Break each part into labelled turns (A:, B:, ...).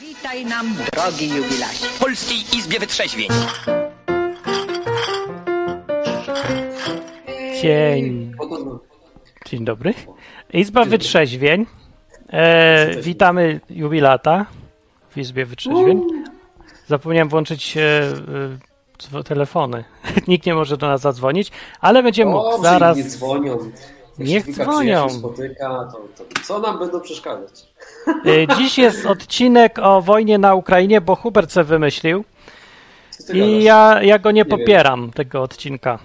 A: Witaj nam, drogi jubilasie.
B: w Polskiej Izbie Wytrzeźwień.
C: Dzień, dzień dobry. Izba Wytrzeźwień. E, witamy jubilata w Izbie Wytrzeźwień. Zapomniałem włączyć e, e, telefony. Nikt nie może do nas zadzwonić, ale będzie mógł zaraz.
D: nie dzwonią.
C: Niech
D: się
C: dzwonią.
D: przyjaciół spotyka, to, to co nam będą przeszkadzać?
C: E, Dziś jest odcinek o wojnie na Ukrainie, bo Hubert se wymyślił i ja, ja go nie
D: wiem.
C: popieram, tego odcinka.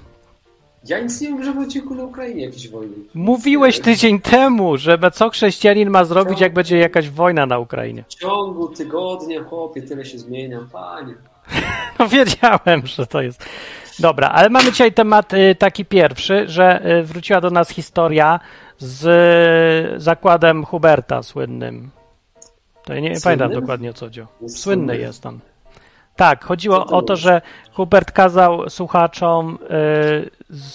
D: Ja nic nie wiem, że w odcinku na Ukrainie jakieś wojny.
C: Mówiłeś tydzień temu, że co chrześcijanin ma zrobić, jak będzie jakaś wojna na Ukrainie.
D: W ciągu tygodnia, chłopie, tyle się zmienia, panie.
C: No wiedziałem, że to jest. Dobra, ale mamy dzisiaj temat y, taki pierwszy, że y, wróciła do nas historia z y, zakładem Huberta słynnym. To ja nie
D: Słynnym?
C: pamiętam dokładnie o co chodziło.
D: Jest
C: Słynny
D: słynny.
C: jest on. Tak, chodziło
D: ty
C: o to, że Hubert kazał słuchaczom y,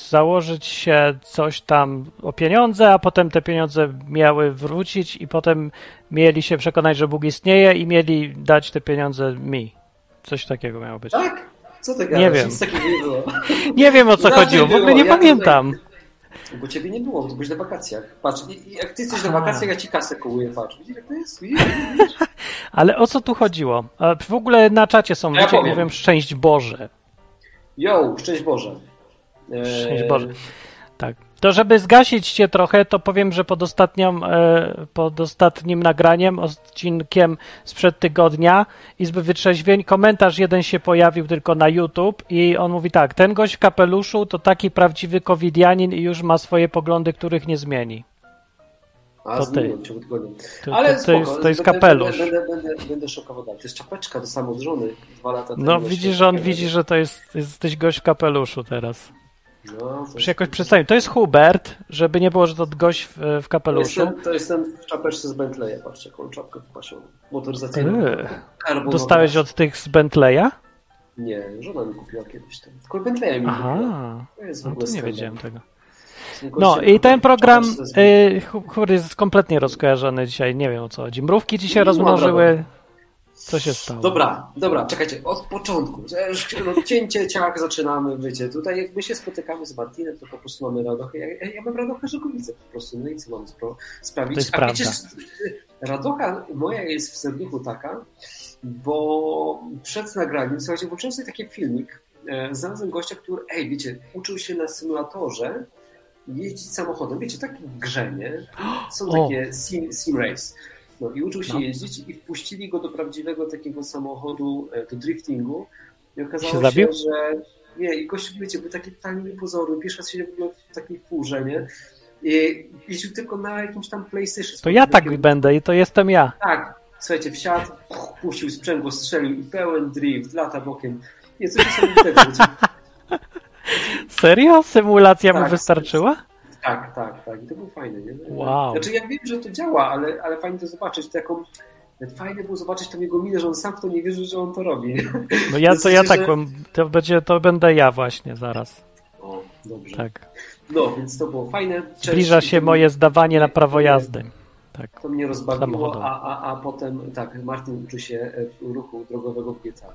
C: założyć się coś tam o pieniądze, a potem te pieniądze miały wrócić i potem mieli się przekonać, że Bóg istnieje i mieli dać te pieniądze mi. Coś takiego miało być.
D: Tak? Co ty gadasz?
C: Nie wiem.
D: Nic takiego nie było.
C: Nie wiem o co
D: Raczej
C: chodziło, w ogóle
D: było,
C: nie
D: ja
C: pamiętam.
D: Bo ciebie nie było, bo byłeś na wakacjach. Patrz, jak ty jesteś na wakacjach, ja ci kasę kołuję, patrz. Widzisz, jak to jest? Widzisz?
C: Ale o co tu chodziło? W ogóle na czacie są
D: Ja
C: ludzie,
D: powiem.
C: mówią szczęść Boże.
D: Yo, szczęść Boże.
C: Szczęść Boże. Tak. To żeby zgasić cię trochę, to powiem, że pod, ostatnią, e, pod ostatnim nagraniem, odcinkiem sprzed tygodnia Izby Wytrzeźwień, komentarz jeden się pojawił tylko na YouTube i on mówi tak, ten gość w kapeluszu to taki prawdziwy covidianin i już ma swoje poglądy, których nie zmieni.
D: A,
C: To ty. To-
D: Ale
C: to-
D: spoko,
C: jest- to jest
D: będę-
C: kapelusz.
D: Będę, będę, będę, szokował dalej. To jest czapeczka do samo żony dwa lata temu.
C: No widzisz, że on widzi, że to jest, jesteś gość w kapeluszu teraz.
D: No, jest-
C: jakoś przedstawił. To jest Hubert, żeby nie było, że to gość w, w
D: to
C: kapeluszu.
D: jestem, to jestem w czapeczce z Bentleya, patrzcie, jaką czapkę wypasioną. Motoryzacyjną. Karbonowa.
C: Dostałeś od tych z Bentleya?
D: Nie, żona mi kupiła kiedyś tam. Tylko Bentleya mi kupiła.
C: Aha,
D: To jest w
C: no
D: ogóle
C: to nie
D: skandal.
C: wiedziałem tego. No i ten program, y, jest kompletnie rozkojarzony dzisiaj, nie wiem o co chodzi. Mrówki się
D: No,
C: rozmnożyły. Co się stało?
D: Dobra, dobra, czekajcie, od początku. że No, cięcie ciach zaczynamy, wiecie. Tutaj jak my się spotykamy z Martinem, to po prostu mamy radochę. Ja, ja, mam radochę Żegowice po prostu. No i co mam spro- sprawić?
C: To jest
D: A
C: prawda.
D: wiecie, radocha moja jest w serduchu taka, bo przed nagraniem, słuchajcie, włączyłem sobie taki filmik, e, znalazłem gościa, który, ej, wiecie, uczył się na symulatorze jeździć samochodem. Wiecie, taki w grze, nie? Są
C: O.
D: takie sim, sim race. No i uczył się
C: No.
D: jeździć i wpuścili go do prawdziwego takiego samochodu, e, do driftingu i okazało
C: Się
D: się, że nie, i gościu, wiecie, był taki totalnie niepozorny, pierwszy raz się w ogóle w takiej furze, nie? I jeździł tylko na jakimś tam PlayStation.
C: To ja tak
D: Takim-
C: będę i to jestem ja.
D: tak, słuchajcie, wsiadł, puścił sprzęgło, strzelił i pełen drift, lata bokiem. Nie, coś niesamowitego.
C: Serio? Symulacja mu
D: Tak,
C: wystarczyła?
D: Tak, tak, tak. I to było fajne, nie?
C: Wow.
D: Znaczy ja wiem, że to działa, ale, ale fajnie to zobaczyć, taką... Fajnie było zobaczyć tą jego minę, że on sam w to nie wierzy, że on to robi.
C: No ja to ja tak,
D: że-
C: to będzie, to będę ja właśnie zaraz.
D: O, dobrze.
C: Tak.
D: No, więc to było fajne. Cześć.
C: Zbliża się moje zdawanie na prawo jazdy. Tak.
D: To mnie rozbawiło, a, a, a potem, tak, Martin uczy się e, ruchu drogowego w GTA.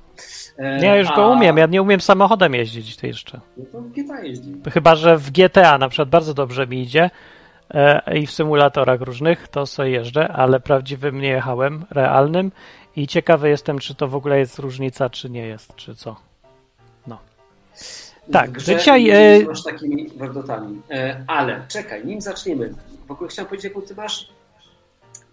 D: E,
C: ja już
D: a-
C: go umiem, ja nie umiem samochodem jeździć, ty jeszcze.
D: No to w GTA jeździ.
C: Chyba, że w GTA na przykład bardzo dobrze mi idzie e, i w symulatorach różnych to sobie jeżdżę, ale prawdziwym nie jechałem, realnym i ciekawy jestem, czy to w ogóle jest różnica, czy nie jest, czy co. Tak,
D: w grze
C: dzisiaj,
D: nie
C: e,
D: masz takimi werdotami. E, ale czekaj, nim zaczniemy. W ogóle chciałem powiedzieć, jaką ty masz.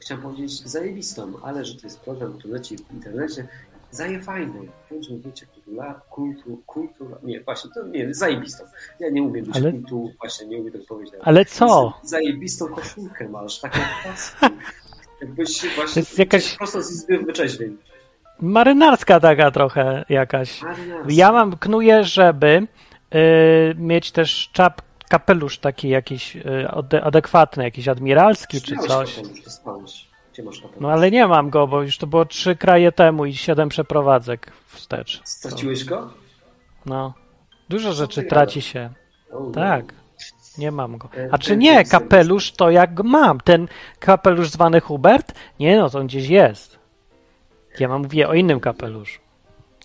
D: Chciałem powiedzieć zajebistą, ale że to jest program, który leci w internecie. Zaje fajny. Bądźmy wiecie, kultura, kultu, kultura. Nie, właśnie, to nie, zajebistą. Ja nie umiem być
C: Ale-
D: kultu, właśnie nie umiem tego powiedzieć.
C: Ale co?
D: Zajebistą koszulkę masz, taką paskę. Jakbyś właśnie
C: jest jakaś-
D: prosto z izby wyczeźwień.
C: Marynarska taka trochę jakaś.
D: Marynarska.
C: Ja mam, knuję, żeby y, mieć też czap, kapelusz taki jakiś ade- adekwatny, jakiś admiralski czy coś. No ale nie mam go, bo już to było trzy kraje temu i siedem przeprowadzek wstecz.
D: Straciłeś go?
C: No. Dużo rzeczy traci się.
D: O,
C: Tak. Nie mam go.
D: E,
C: A czy nie, kapelusz to jak mam? Ten kapelusz zwany Hubert? Nie no, to on gdzieś jest. Ja mam mówię o innym kapeluszu.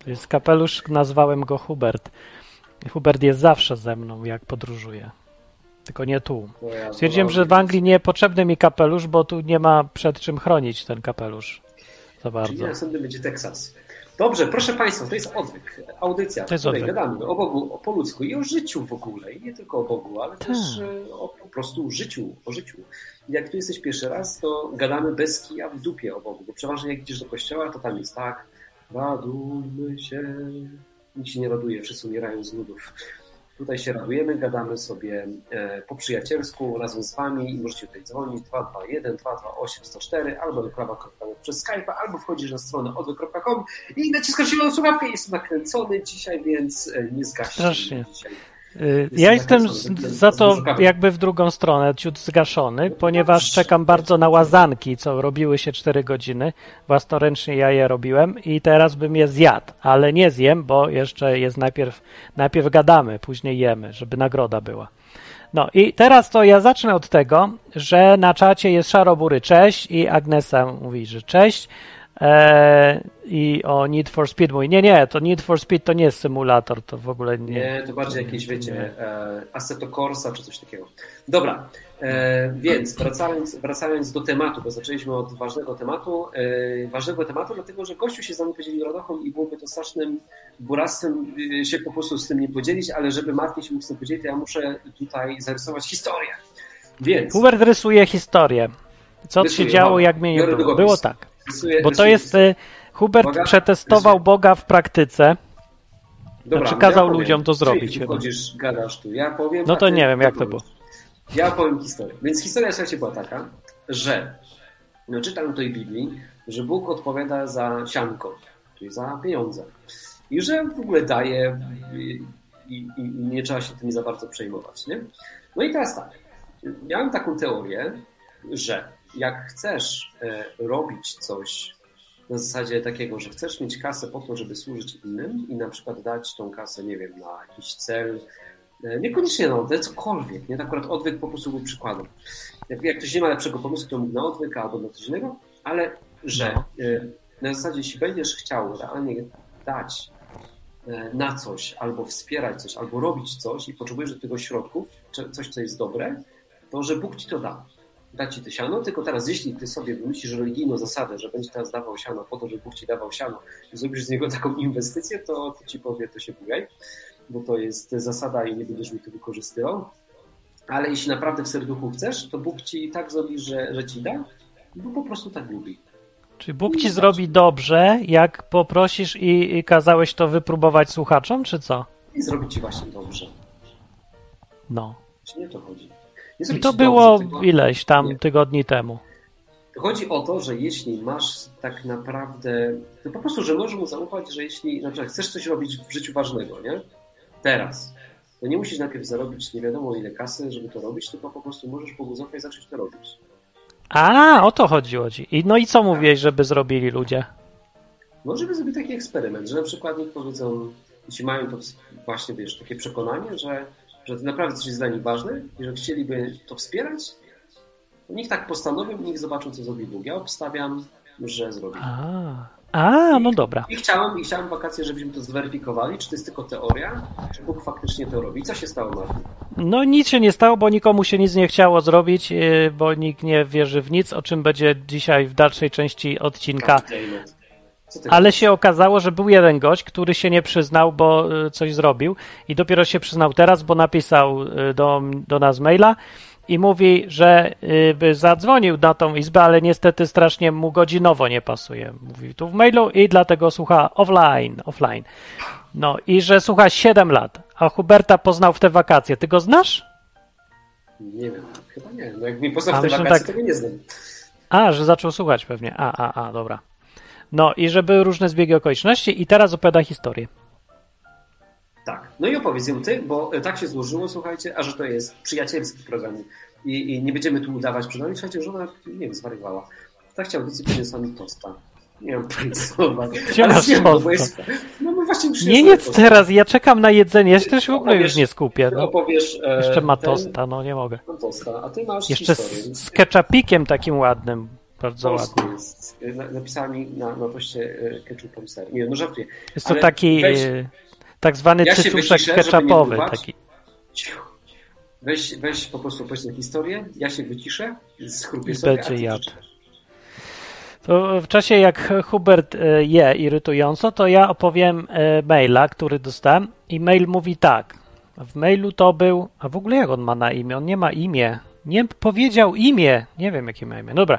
C: To jest kapelusz, nazwałem go Hubert. Hubert jest zawsze ze mną, jak podróżuję. Tylko nie tu. Stwierdziłem, że w Anglii nie potrzebny mi kapelusz, bo tu nie ma przed czym chronić ten kapelusz. Za
D: Czyli
C: bardzo.
D: następny będzie Teksas. Dobrze, proszę Państwa, to jest odwyk. Audycja,
C: To jest
D: w której
C: odwyk.
D: gadamy o Bogu, o po ludzku i o życiu w ogóle. I nie tylko o Bogu, ale też e, o po prostu życiu, o życiu. Jak tu jesteś pierwszy raz, to gadamy bez kija w dupie o Bogu, bo przeważnie jak idziesz do kościoła, to tam jest tak, radujmy się. Nikt się nie raduje, wszyscy umierają z nudów. Tutaj się radujemy, gadamy sobie e, po przyjacielsku razem z Wami i możecie tutaj dzwonić 221 228 104 albo do przez Skype'a, albo wchodzisz na stronę odwy.com i naciskasz zieloną słuchawkę. Jestem nakręcony dzisiaj, więc e, nie zgaście
C: Strasznie.
D: dzisiaj.
C: Ja jestem za to jakby w drugą stronę, ciut zgaszony, ponieważ czekam bardzo na łazanki, co robiły się 4 godziny. Własnoręcznie ja je robiłem i teraz bym je zjadł, ale nie zjem, bo jeszcze jest najpierw, najpierw gadamy, później jemy, żeby nagroda była. No i teraz to ja zacznę od tego, że na czacie jest Szarobury cześć i Agnesa mówi, że cześć. Eee, I o Need for Speed mówi, nie, nie, to Need for Speed to nie jest symulator, to w ogóle nie.
D: Nie, to bardziej jakieś, wiecie, e, Assetto Corsa czy coś takiego. Dobra, e, więc wracając, wracając do tematu, bo zaczęliśmy od ważnego tematu. E, ważnego tematu, dlatego że gościu się z nami podzielił radochą i byłoby to strasznym buractwem e, się po prostu z tym nie podzielić, ale żeby Martin się mógł z tym podzielić, to ja muszę tutaj zarysować historię. Więc
C: Hubert rysuje historię. Co
D: Rysuję,
C: się działo, jak mnie nie było.
D: długopis.
C: Było tak.
D: Rysuję,
C: Bo to
D: rysuję-
C: jest. y, Hubert
D: Uwaga,
C: przetestował
D: rysuję.
C: Boga w praktyce.
D: Dobra,
C: Znaczy, kazał
D: powiem.
C: ludziom to
D: Ty
C: zrobić
D: tu
C: chyba.
D: Wchodzisz, gadasz tu, ja powiem.
C: No to
D: ty
C: nie wiem, jak to
D: powiesz.
C: było.
D: Ja powiem historię. Więc historia, słuchajcie, była taka, że no, czytam tej Biblii, że Bóg odpowiada za sianko, czyli za pieniądze. I że w ogóle daje i, i, i nie trzeba się tym za bardzo przejmować. Nie? No i teraz tak. Miałem taką teorię, że jak chcesz e, robić coś na zasadzie takiego, że chcesz mieć kasę po to, żeby służyć innym i na przykład dać tą kasę, nie wiem, na jakiś cel, e, niekoniecznie na odwyk, cokolwiek, nie? Akurat odwyk po prostu był przykładem. Jak, jak ktoś nie ma lepszego pomysłu, to mógł na odwyk albo na coś innego, ale że
C: No.
D: e, na zasadzie, jeśli będziesz chciał realnie dać na coś, albo wspierać coś, albo robić coś i potrzebujesz do tego środków, coś, co jest dobre, to że Bóg ci to da. Da ci to siano, tylko teraz jeśli ty sobie wymyślisz religijną zasadę, że będzie teraz dawał siano po to, że Bóg ci dawał siano i zrobisz z niego taką inwestycję, to, to ci powie, to się bujaj, bo to jest zasada i nie będziesz mi to wykorzystywał. Ale jeśli naprawdę w serduchu chcesz, to Bóg ci tak zrobi, że, że ci da, bo po prostu tak lubi.
C: Czy Bóg ci zrobi dobrze, jak poprosisz i, i kazałeś to wypróbować słuchaczom, czy co?
D: I zrobi ci właśnie dobrze.
C: No.
D: Czy nie to chodzi?
C: I to było
D: tylko-
C: ileś tam
D: Nie.
C: tygodni temu.
D: Chodzi o to, że jeśli masz tak naprawdę, to po prostu, że możesz mu zaufać, że jeśli na przykład chcesz coś robić w życiu ważnego, nie? Teraz, to nie musisz najpierw zarobić nie wiadomo ile kasy, żeby to robić, tylko po prostu możesz Bogu zaufać i zacząć to robić.
C: A, o to chodziło ci. I, no i co mówiłeś, żeby zrobili ludzie?
D: No, żeby zrobić taki eksperyment, że na przykład niech powiedzą, jeśli mają to właśnie, wiesz, takie przekonanie, że, że to naprawdę coś jest dla nich ważne i że chcieliby to wspierać, to niech tak postanowią i niech zobaczą, co zrobi Bóg. Ja obstawiam, że zrobi.
C: A, a no dobra.
D: I chciałem, I chciałem wakacje, żebyśmy to zweryfikowali, czy to jest tylko teoria, czy Bóg faktycznie to robi. Co się stało, Martin?
C: No nic się nie stało, bo nikomu się nic nie chciało zrobić, yy, bo nikt nie wierzy w nic, o czym będzie dzisiaj w dalszej części odcinka. Ale się okazało, że był jeden gość, który się nie przyznał, bo y, coś zrobił i dopiero się przyznał teraz, bo napisał y, do, do nas maila i mówi, że y, by zadzwonił na tą izbę, ale niestety strasznie mu godzinowo nie pasuje. Mówi tu w mailu i dlatego słucha offline, offline. No i że słucha 7 lat, a Huberta poznał w te wakacje. Ty go znasz?
D: Nie wiem, chyba nie. No jak mi poznał
C: A
D: w te wakacje,
C: tak.
D: to go nie znam.
C: A, że zaczął słuchać pewnie. A, a, a, dobra. No i że były różne zbiegi okoliczności i teraz opowiada historię.
D: Tak. No i opowiedz ją ty, bo tak się złożyło, słuchajcie, a że to jest przyjacielski program i, i nie będziemy tu udawać przed nami. Słuchajcie, żona, nie wiem, zwariowała. Tak chciał audycji przyniosła mi tosta. Nie zjem go, bo jest- No bo właśnie
C: Nie jedz
D: tosta.
C: teraz, ja czekam na jedzenie, ja się też w ogóle już nie skupię. No.
D: opowiesz e,
C: Jeszcze ma
D: ten-
C: tosta, no nie mogę.
D: Tosta, a ty masz
C: Jeszcze
D: historię.
C: z, z ketchupikiem takim ładnym. Bardzo ładnie.
D: jest. Na- Napisała mi na, na poście e, ketchupem ser. Nie, no żartuję.
C: Jest to
D: Ale
C: taki
D: weź-
C: e, tak zwany
D: Ja
C: cycuszek ketchupowy. Taki.
D: Weź, weź po prostu opowiedz tę historię, ja się wyciszę, schrupię
C: I
D: sobie,
C: będzie jadł. To w czasie jak Hubert e, je irytująco, to ja opowiem e, maila, który dostałem i mail mówi tak. W mailu to był, a w ogóle jak on ma na imię? On nie ma imię. Nie powiedział imię. Nie wiem jakie ma imię. Dobra.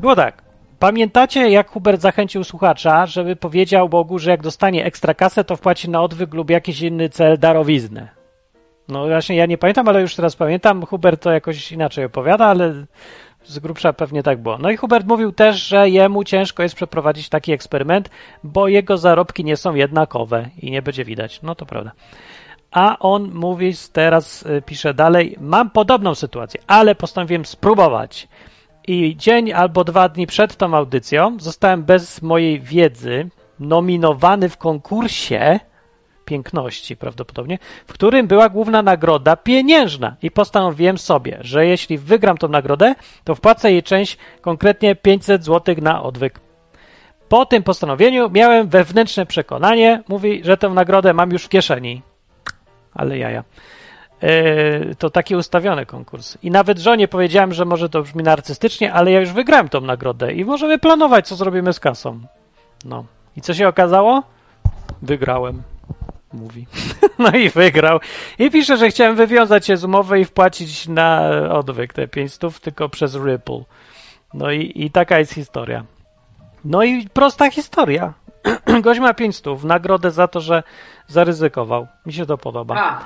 C: Było tak. Pamiętacie, jak Hubert zachęcił słuchacza, żeby powiedział Bogu, że jak dostanie ekstra kasę, to wpłaci na odwyk lub jakiś inny cel darowiznę. No właśnie, ja nie pamiętam, ale już teraz pamiętam. Hubert to jakoś inaczej opowiada, ale z grubsza pewnie tak było. No i Hubert mówił też, że jemu ciężko jest przeprowadzić taki eksperyment, bo jego zarobki nie są jednakowe i nie będzie widać. No to prawda. A on mówi, teraz y, pisze dalej, mam podobną sytuację, ale postanowiłem spróbować. I dzień albo dwa dni przed tą audycją zostałem bez mojej wiedzy nominowany w konkursie piękności prawdopodobnie, w którym była główna nagroda pieniężna i postanowiłem sobie, że jeśli wygram tą nagrodę, to wpłacę jej część, konkretnie 500 zł na odwyk. Po tym postanowieniu miałem wewnętrzne przekonanie, mówi, że tę nagrodę mam już w kieszeni. Ale jaja. Yy, to taki ustawiony konkurs. I nawet żonie powiedziałem, że może to brzmi narcystycznie, ale ja już wygrałem tą nagrodę i możemy planować, co zrobimy z kasą. No. I co się okazało? Wygrałem mówi. No i wygrał. I pisze, że chciałem wywiązać się z umowy i wpłacić na odwyk te 500, tylko przez Ripple. No i, i taka jest historia. No i prosta historia. Gość ma 500, nagrodę za to, że zaryzykował. Mi się to podoba.
D: A,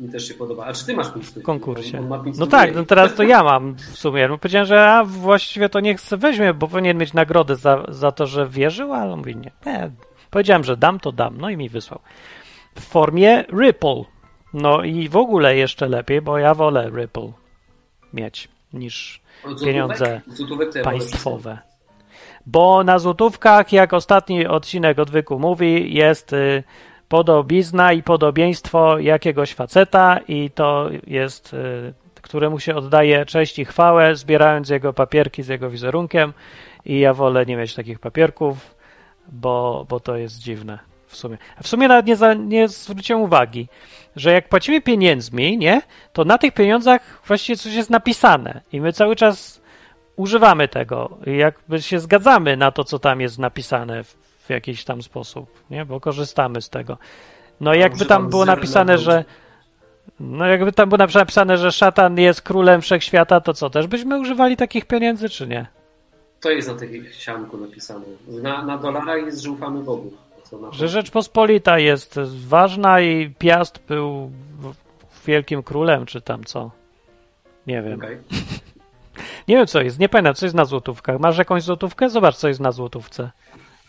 D: mi też się podoba. A czy ty masz 500?
C: W konkursie.
D: On 500
C: No tak,
D: mniej.
C: no teraz to ja mam w sumie. No powiedziałem, że a właściwie to niech weźmie, bo powinien mieć nagrodę za, za to, że wierzył, ale on mówi nie. nie. Powiedziałem, że dam, to dam. No i mi wysłał. W formie Ripple. No i w ogóle jeszcze lepiej, bo ja wolę Ripple mieć niż
D: złotówek?
C: pieniądze
D: Złotówek
C: państwowe. Bo na złotówkach, jak ostatni odcinek odwyku mówi, jest y, podobizna i podobieństwo jakiegoś faceta i to jest, y, któremu się oddaje cześć i chwałę, zbierając jego papierki z jego wizerunkiem. I ja wolę nie mieć takich papierków, bo, bo to jest dziwne w sumie. A w sumie nawet nie, za, nie zwróciłem uwagi, że jak płacimy pieniędzmi, nie, to na tych pieniądzach właściwie coś jest napisane. I my cały czas używamy tego. Jakby się zgadzamy na to, co tam jest napisane w, jakiś tam sposób, nie, bo korzystamy z tego. No jakby tam było napisane, że no jakby tam było napisane, że szatan jest królem wszechświata, to co, też byśmy używali takich pieniędzy, czy nie?
D: To jest na tym sianku napisane. Na, na dolara jest, że ufamy Bogu.
C: Że Rzeczpospolita jest ważna i Piast był wielkim królem, czy tam co? Nie wiem.
D: Okej.
C: Nie wiem, co jest. Nie pamiętam, co jest na złotówkach. Masz jakąś złotówkę? Zobacz, co jest na złotówce.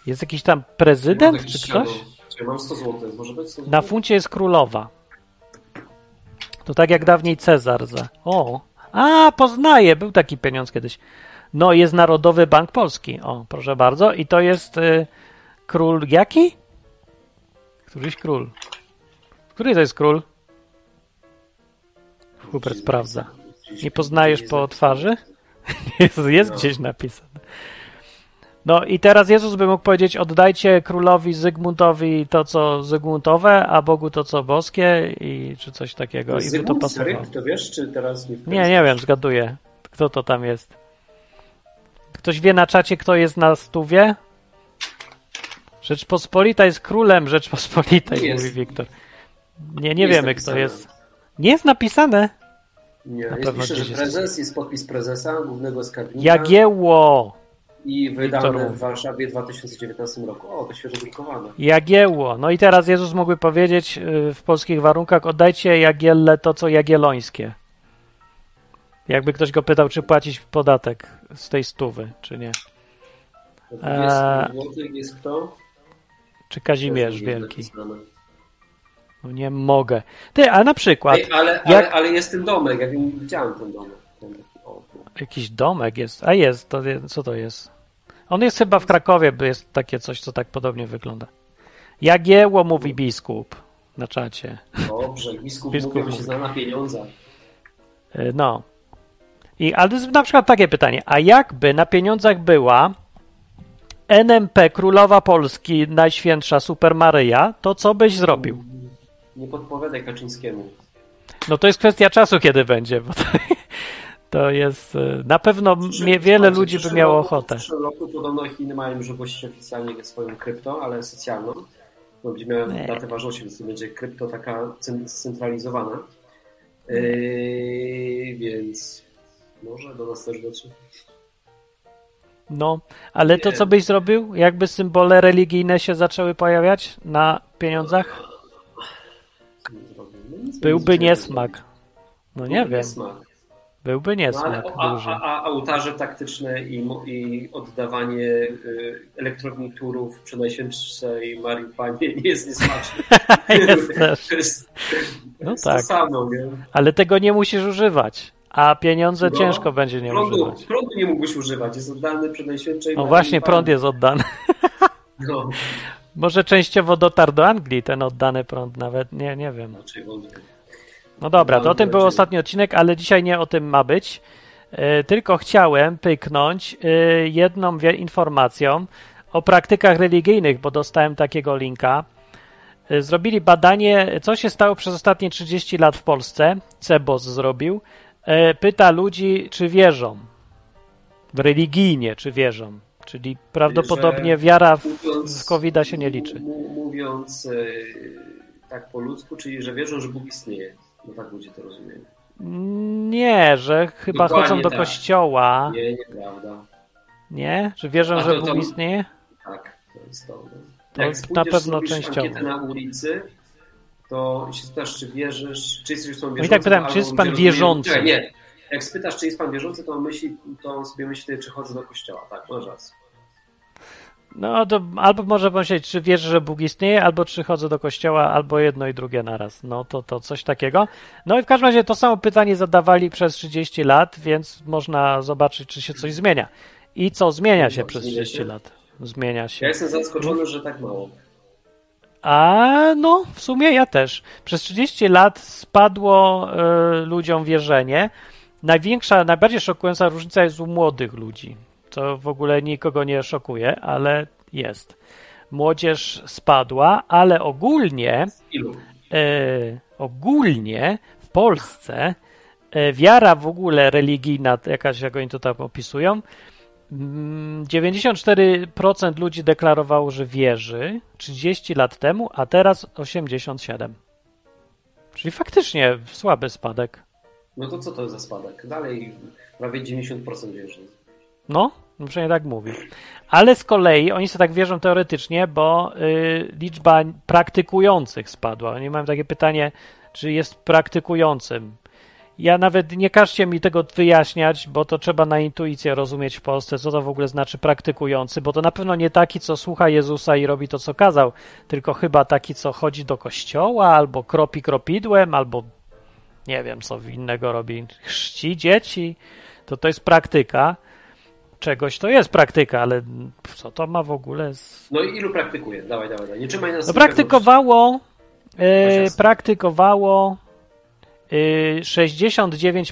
C: Jest jakiś tam prezydent, czy ktoś?
D: Czekaj, mam 100 zł. Może być 100
C: Na
D: zł?
C: funcie jest królowa. To tak jak dawniej Cezar. Za... O! A, poznaję. Był taki pieniądz kiedyś. No, jest Narodowy Bank Polski. O, proszę bardzo. I to jest y, król jaki? Któryś król. Który to jest król? Hubert sprawdza. Nie poznajesz po twarzy? Jest, jest gdzieś napisane. No i teraz Jezus by mógł powiedzieć: Oddajcie królowi Zygmuntowi to, co Zygmuntowe, a Bogu to, co boskie, i czy coś takiego. I by to
D: Zygmunt
C: pasowało.
D: Seryk, to wiesz, czy teraz nie
C: Nie, nie wiem, zgaduję. Kto to tam jest? Ktoś wie na czacie, kto jest na stówie? Rzeczpospolita jest królem Rzeczpospolitej,
D: Nie jest.
C: mówi Wiktor. Nie, nie
D: jest
C: wiemy, kto jest. Nie jest napisane.
D: Nie,
C: Na
D: jest pisze, że
C: jest.
D: prezes, jest podpis prezesa, głównego skarbnika
C: Jagiełło.
D: I wydane w Warszawie w 2019 roku. O, to świeżo drukowane.
C: Jagiełło. No i teraz Jezus mógłby powiedzieć y, w polskich warunkach: oddajcie Jagielle to, co Jagiellońskie. Jakby ktoś go pytał, czy płacić podatek z tej stówy, czy nie.
D: To 20 zł jest kto?
C: Czy Kazimierz Wielki. No nie mogę. Ty, a na przykład
D: Ej, ale, ale,
C: jak-
D: ale jest ten domek, ja wiem, widziałem ten domek. Ten o,
C: jakiś domek jest. A jest, to co to jest? On jest chyba w Krakowie, bo jest takie coś, co tak podobnie wygląda. Jagiełło mówi biskup na czacie.
D: Dobrze, biskup,
C: Biskup mówi.
D: się zna na pieniądzach.
C: Y, No. I, ale na przykład takie pytanie, a jakby na pieniądzach była NMP Królowa Polski, Najświętsza Super Maryja, to co byś zrobił?
D: Nie podpowiadaj Kaczyńskiemu.
C: No to jest kwestia czasu, kiedy będzie, bo to, to jest, e, na pewno mnie, wiele ludzi by miało ochotę.
D: W przyszłym roku podobno Chiny mają już ogłosić oficjalnie swoją krypto, ale socjalną. To będzie miała
C: Nie.
D: datę ważności, więc to będzie krypto taka cen- scentralizowana. Yy, więc może do nas też dotrze.
C: No, ale to
D: Nie.
C: co byś zrobił? Jakby symbole religijne się zaczęły pojawiać na pieniądzach?
D: No
C: Byłby
D: nie
C: niesmak. No nie wiem,
D: Niesmak.
C: Byłby
D: No, ale,
C: niesmak
D: a, a, a ołtarze taktyczne i, i oddawanie y, elektrowni turów przy Najświętszej Marii Panie nie jest niesmaczne.
C: Jest też.
D: To jest,
C: No
D: jest
C: tak.
D: to samo, nie?
C: Ale tego nie musisz używać, a pieniądze
D: No,
C: ciężko będzie nie
D: prądu,
C: używać.
D: prądu nie mógłbyś używać, jest oddany przy Najświętszej
C: No
D: Marii
C: właśnie, prąd jest oddany.
D: No,
C: Może częściowo dotarł do Anglii ten oddany prąd nawet, nie, nie wiem.
D: wątpię.
C: No dobra, to o tym był ostatni odcinek, ale dzisiaj nie o tym ma być. E, Tylko chciałem pyknąć e, jedną informacją o praktykach religijnych, bo dostałem takiego linka. E, Zrobili badanie, co się stało przez ostatnie 30 lat w Polsce. Cebos zrobił. Pyta ludzi, czy wierzą. Religijnie, czy wierzą. Czyli prawdopodobnie wiara w,
D: Mówiąc-
C: w covid się nie liczy.
D: Mówiąc tak po ludzku, czyli że wierzą, że Bóg istnieje. No tak ludzie to rozumieją.
C: Nie, że chyba
D: Dokładnie
C: chodzą do
D: tak.
C: kościoła.
D: Nie, nieprawda.
C: Nie? Że wierzą,
D: A
C: że
D: to-
C: Bóg
D: to-
C: istnieje?
D: Tak, to jest to.
C: To
D: Jak
C: na pewno częściowo.
D: na ulicy, to się spytasz, czy wierzysz, czy jesteś osobą
C: No i
D: wierzącą.
C: tak pytam, czy jest pan wierzący?
D: rozumieją- Nie, nie. Jak spytasz, czy jest pan wierzący, to on, myśli, to sobie myśli, czy chodzę do kościoła. Tak, masz rację.
C: No to albo może pomyśleć, czy wierzę, że Bóg istnieje, albo czy chodzę do kościoła, albo jedno i drugie naraz. No to, to coś takiego. No i w każdym razie to samo pytanie zadawali przez 30 lat, więc można zobaczyć, czy się coś zmienia. I co zmienia się
D: No,
C: przez
D: zmienia
C: 30
D: się.
C: lat? Zmienia
D: Ja
C: się.
D: jestem zaskoczony, że tak mało.
C: A no, w sumie ja też. Przez 30 lat spadło e, ludziom wierzenie. Największa, najbardziej szokująca różnica jest u młodych ludzi. To w ogóle nikogo nie szokuje, ale jest. Młodzież spadła, ale ogólnie, e, ogólnie w Polsce e, wiara w ogóle religijna, jakaś jak oni to tam opisują, mm, 94% ludzi deklarowało, że wierzy 30 lat temu, a teraz 87%. Czyli faktycznie słaby spadek.
D: No to co to za spadek? Dalej prawie 90% wierzy.
C: No, no przynajmniej tak mówi. Ale z kolei oni sobie tak wierzą teoretycznie, bo y, liczba praktykujących spadła. Oni mają takie pytanie, czy jest praktykującym. Ja nawet nie każcie mi tego wyjaśniać, bo to trzeba na intuicję rozumieć w Polsce, co to w ogóle znaczy praktykujący, bo to na pewno nie taki, co słucha Jezusa i robi to, co kazał, tylko chyba taki, co chodzi do kościoła, albo kropi kropidłem, albo nie wiem, co innego robi, chrzci dzieci. To to jest praktyka czegoś to jest praktyka, ale co to ma w ogóle z...
D: No i ilu praktykuje? Dawaj, dawaj, dawaj. Nie trzymaj nas
C: No praktykowało e,
D: Chociaż-
C: praktykowało e, 69%,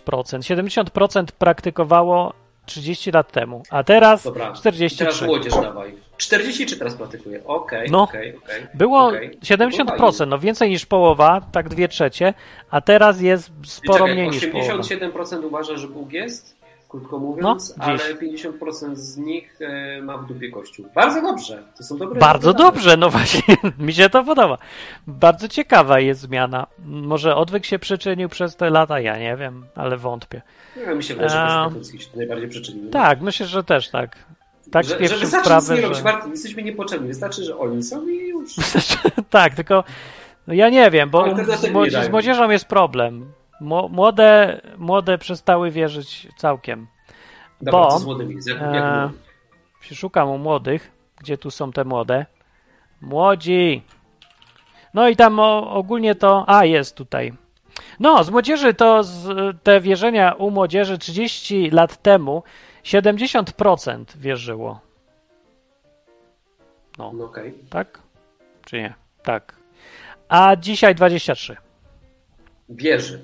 C: 70% praktykowało 30 lat temu, a teraz
D: Dobra, teraz
C: 43.
D: młodzież dawaj. 40 czy teraz praktykuje? Okej,
C: No.
D: okej, okej.
C: Było
D: okej.
C: 70%, no więcej niż połowa, tak dwie trzecie, a teraz jest sporo
D: Czekaj,
C: mniej niż połowa.
D: 87% uważa, że Bóg jest, krótko mówiąc,
C: No,
D: ale
C: gdzieś.
D: 50% z nich e, ma w dupie kościół. Bardzo dobrze, to są dobre
C: Bardzo dobrze, no właśnie, mi się to podoba. Bardzo ciekawa jest zmiana. Może odwyk się przyczynił przez te lata, ja nie wiem, ale wątpię.
D: Nie, mi się wydaje, że. Konstytucji się to najbardziej przyczynił.
C: Tak, myślę, że też tak. Tak
D: że, że wystarczy
C: sprawy,
D: nic nie
C: że...
D: Martin, jesteśmy niepotrzebni, wystarczy, że oni są i już.
C: tak, tylko no ja nie wiem, bo z młodzieżą jest problem. Mło- Młode, młode przestały wierzyć całkiem.
D: Dobra,
C: Bo,
D: co z młodymi? Jak, jak
C: e, szukam u młodych, gdzie tu są te młode. Młodzi. No i tam o, ogólnie to. A, jest tutaj. No, z młodzieży to z, te wierzenia u młodzieży 30 lat temu 70% wierzyło. No,
D: No okej.
C: tak? Czy nie? Tak. A dzisiaj 23.
D: Wierzy.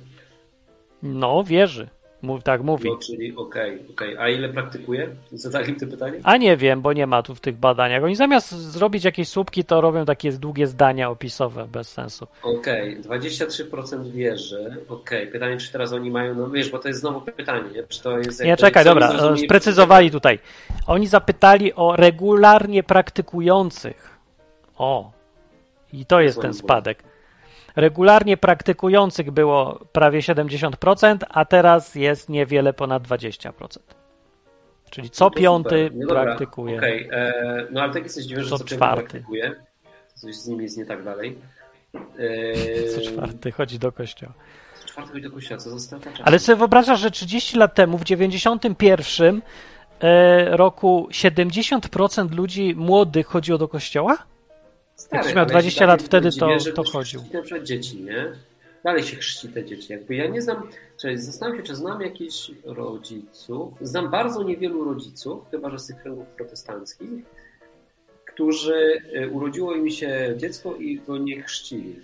C: No, wierzy. Mów, tak mówi.
D: No, czyli okej, okej. A ile praktykuje? Zadali to pytanie?
C: A nie wiem, bo nie ma tu w tych badaniach. Oni zamiast zrobić jakieś słupki, to robią takie długie zdania opisowe bez sensu.
D: Okej, 23% wierzy. Okej, pytanie, czy teraz oni mają, no wiesz, bo to jest znowu pytanie, nie? Czy to jest...
C: Nie, czekaj, dobra,
D: zrozumieli-
C: sprecyzowali tutaj. Oni zapytali o regularnie praktykujących. O, i to jest ten spadek. Regularnie praktykujących było prawie 70%, a teraz jest niewiele ponad 20%. Czyli co piąty.
D: No dobra,
C: praktykuje.
D: Okej, e, no ale tak jesteś dziwiony, że
C: Co czwarty.
D: praktykuje. Coś z nimi jest nie tak dalej. E,
C: Co czwarty chodzi do kościoła.
D: Co czwarty chodzi do kościoła, co za strata czasu.
C: Ale sobie wyobrażasz, że 30 lat temu, w 91 e, roku, 70% ludzi młodych chodziło do kościoła?
D: Stary,
C: jak miał
D: ale
C: 20
D: się
C: lat
D: tak
C: wtedy,
D: dziwię,
C: to-
D: że
C: to chodził.
D: Na przykład dzieci, nie? Dalej się chrzci te dzieci. Jakby ja nie znam, czyli zastanawiam się, czy znam jakichś rodziców. Znam bardzo niewielu rodziców, chyba że z tych kręgów protestanckich, którzy e, urodziło im się dziecko i go nie chrzcili.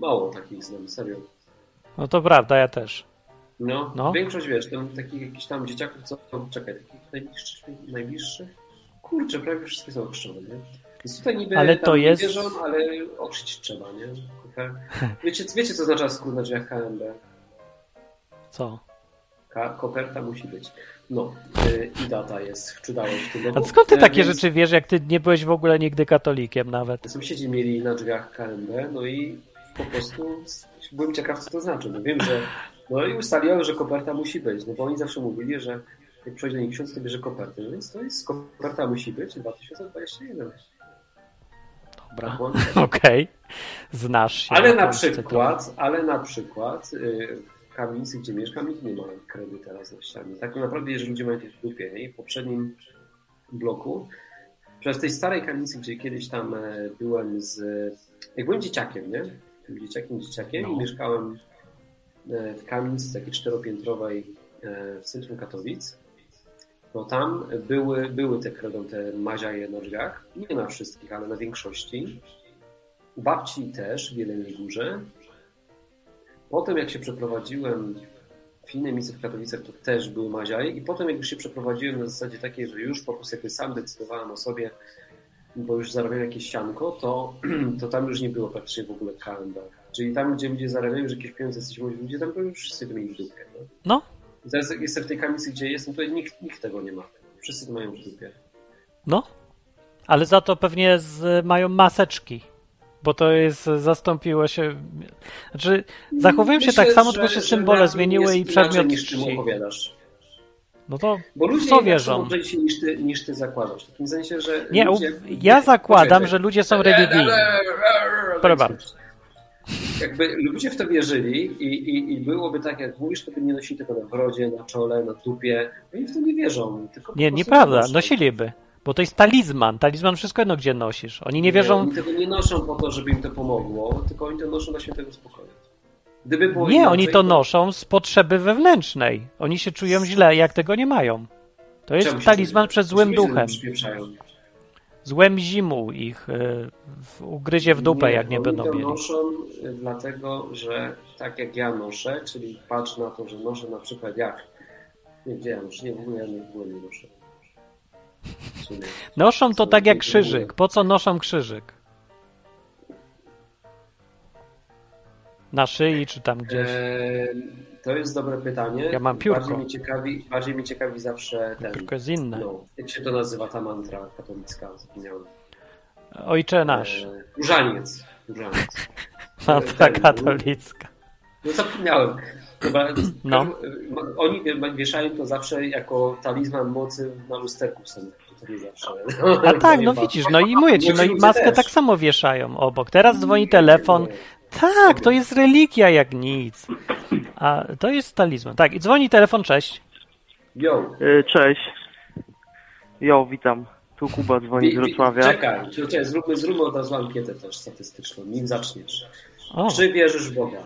D: Mało takich znam, serio.
C: No to prawda, ja też.
D: No,
C: No.
D: większość wiesz, tam, takich jakichś tam dzieciaków, co czekaj, takich najbliższych, najbliższych? Kurczę, prawie wszystkie są chrzczone, nie? Tutaj niby
C: Ale to jest-
D: wierzą, ale ochrzcić trzeba, nie? Wiecie, wiecie co oznacza skrót na drzwiach KMB?
C: Co?
D: Ka- koperta musi być. No, y, i data jest, wczudałeś w tym.
C: A skąd ty
D: E,
C: takie
D: więc
C: rzeczy wiesz, jak ty nie byłeś w ogóle nigdy katolikiem nawet?
D: Sąsiedzi mieli na drzwiach KMB, no i po prostu byłem ciekaw, co to znaczy. No wiem, że. No i ustaliłem, że koperta musi być, no bo oni zawsze mówili, że jak przychodzi nich ksiądz, to bierze kopertę. No więc to jest koperta musi być 2021.
C: Dobra. Okej. Znasz się.
D: Ale
C: na
D: przykład, ale na przykład y, w kamienicy, gdzie mieszkam, nikt nie ma kredy teraz na ścianie. Tak naprawdę, jeżeli ludzie mają jakieś w dupie, nie? I w poprzednim bloku, przez tej starej kamienicy, gdzie kiedyś tam e, byłem z... Jak byłem dzieciakiem, nie? Dzieciakiem, dzieciakiem
C: No.
D: i mieszkałem e, w kamienicy takiej czteropiętrowej e, w centrum Katowic, no tam były, były te kredą, te maziaje na drzwiach. Nie na wszystkich, ale na większości. U babci też w Jeleniej Górze. Potem jak się przeprowadziłem w inne miejsce w Katowicach, to też były maziaje. I potem jak już się przeprowadziłem na zasadzie takiej, że już po prostu jakby sam decydowałem o sobie, bo już zarabiałem jakieś sianko, to, to tam już nie było praktycznie w ogóle KMB. Czyli tam, gdzie ludzie zarabiają już jakieś pieniądze, jesteśmy ludzie, tam to już wszyscy to mieli w dupie. No?
C: No,
D: I Teraz jestem w tej kamicy, gdzie jestem, tutaj nikt, nikt tego nie ma. Wszyscy to mają w dupie.
C: no. Ale za to pewnie z, mają maseczki. Bo to jest, zastąpiło się. Znaczy, zachowują się
D: Myślę,
C: tak samo,
D: że-
C: tylko się symbole zmieniły i przedmiot
D: niż czym opowiadasz.
C: No to
D: Bo ludzie
C: w co wierzą?
D: są niż ty, niż ty zakładasz. W takim sensie, że
C: Nie,
D: ludzie...
C: ja zakładam, że ludzie są religijni. Bardzo.
D: Jakby ludzie w to wierzyli i, i, i byłoby tak, jak mówisz, to by nie nosili tego na brodzie, na czole, na dupie. Oni w to nie wierzą. Tylko
C: Nie, nieprawda.
D: noszą.
C: Nosiliby. Bo to jest talizman. Talizman wszystko jedno, gdzie nosisz. Oni nie wierzą.
D: Oni tego nie noszą po to, żeby im to pomogło, tylko oni to noszą na świętego spokoju. Gdyby było
C: Nie,
D: inaczej,
C: oni to noszą z potrzeby wewnętrznej. Oni się czują źle, jak tego nie mają. To jest talizman przed złym duchem.
D: przypieprzają.
C: Złem zimu ich w- ugryzie w dupę, jak nie będą
D: to
C: mieli.
D: noszą y, dlatego, że tak jak ja noszę, czyli patrz na to, że noszę na przykład jak. Nie, ja noszę? Nie, w ogóle ja nie, w ogóle nie noszę.
C: Noszą to tak jak krzyżyk. Po co noszą krzyżyk? Na szyi czy tam gdzieś.
D: Eee, to jest dobre pytanie.
C: Ja mam piórko.
D: Bardziej mnie ciekawi, bardziej mnie ciekawi zawsze ten.
C: Tylko jest inne.
D: No, jak się to nazywa ta mantra katolicka? Zapomniałem.
C: Ojcze nasz.
D: Eee, różaniec. Różaniec.
C: Mantra
D: ten-
C: katolicka.
D: No zapomniałem. Chyba,
C: No.
D: Oni wie- wieszają to zawsze jako talizman mocy na lusterku zawsze.
C: A tak, no widzisz, no i mówię ci, no i maskę
D: też.
C: tak samo wieszają obok. Teraz dzwoni telefon. Tak, to jest religia jak nic. A to jest talizman. Tak, i dzwoni telefon, cześć.
D: Yo.
B: Y, Cześć. Jo, witam. Tu Kuba dzwoni z
D: Wi- wi-
B: Wrocławia.
D: Czekaj, czekaj zróbmy, zróbmy od razu ankietę też statystyczną, nim zaczniesz.
C: O,
D: Czy wierzysz w Boga?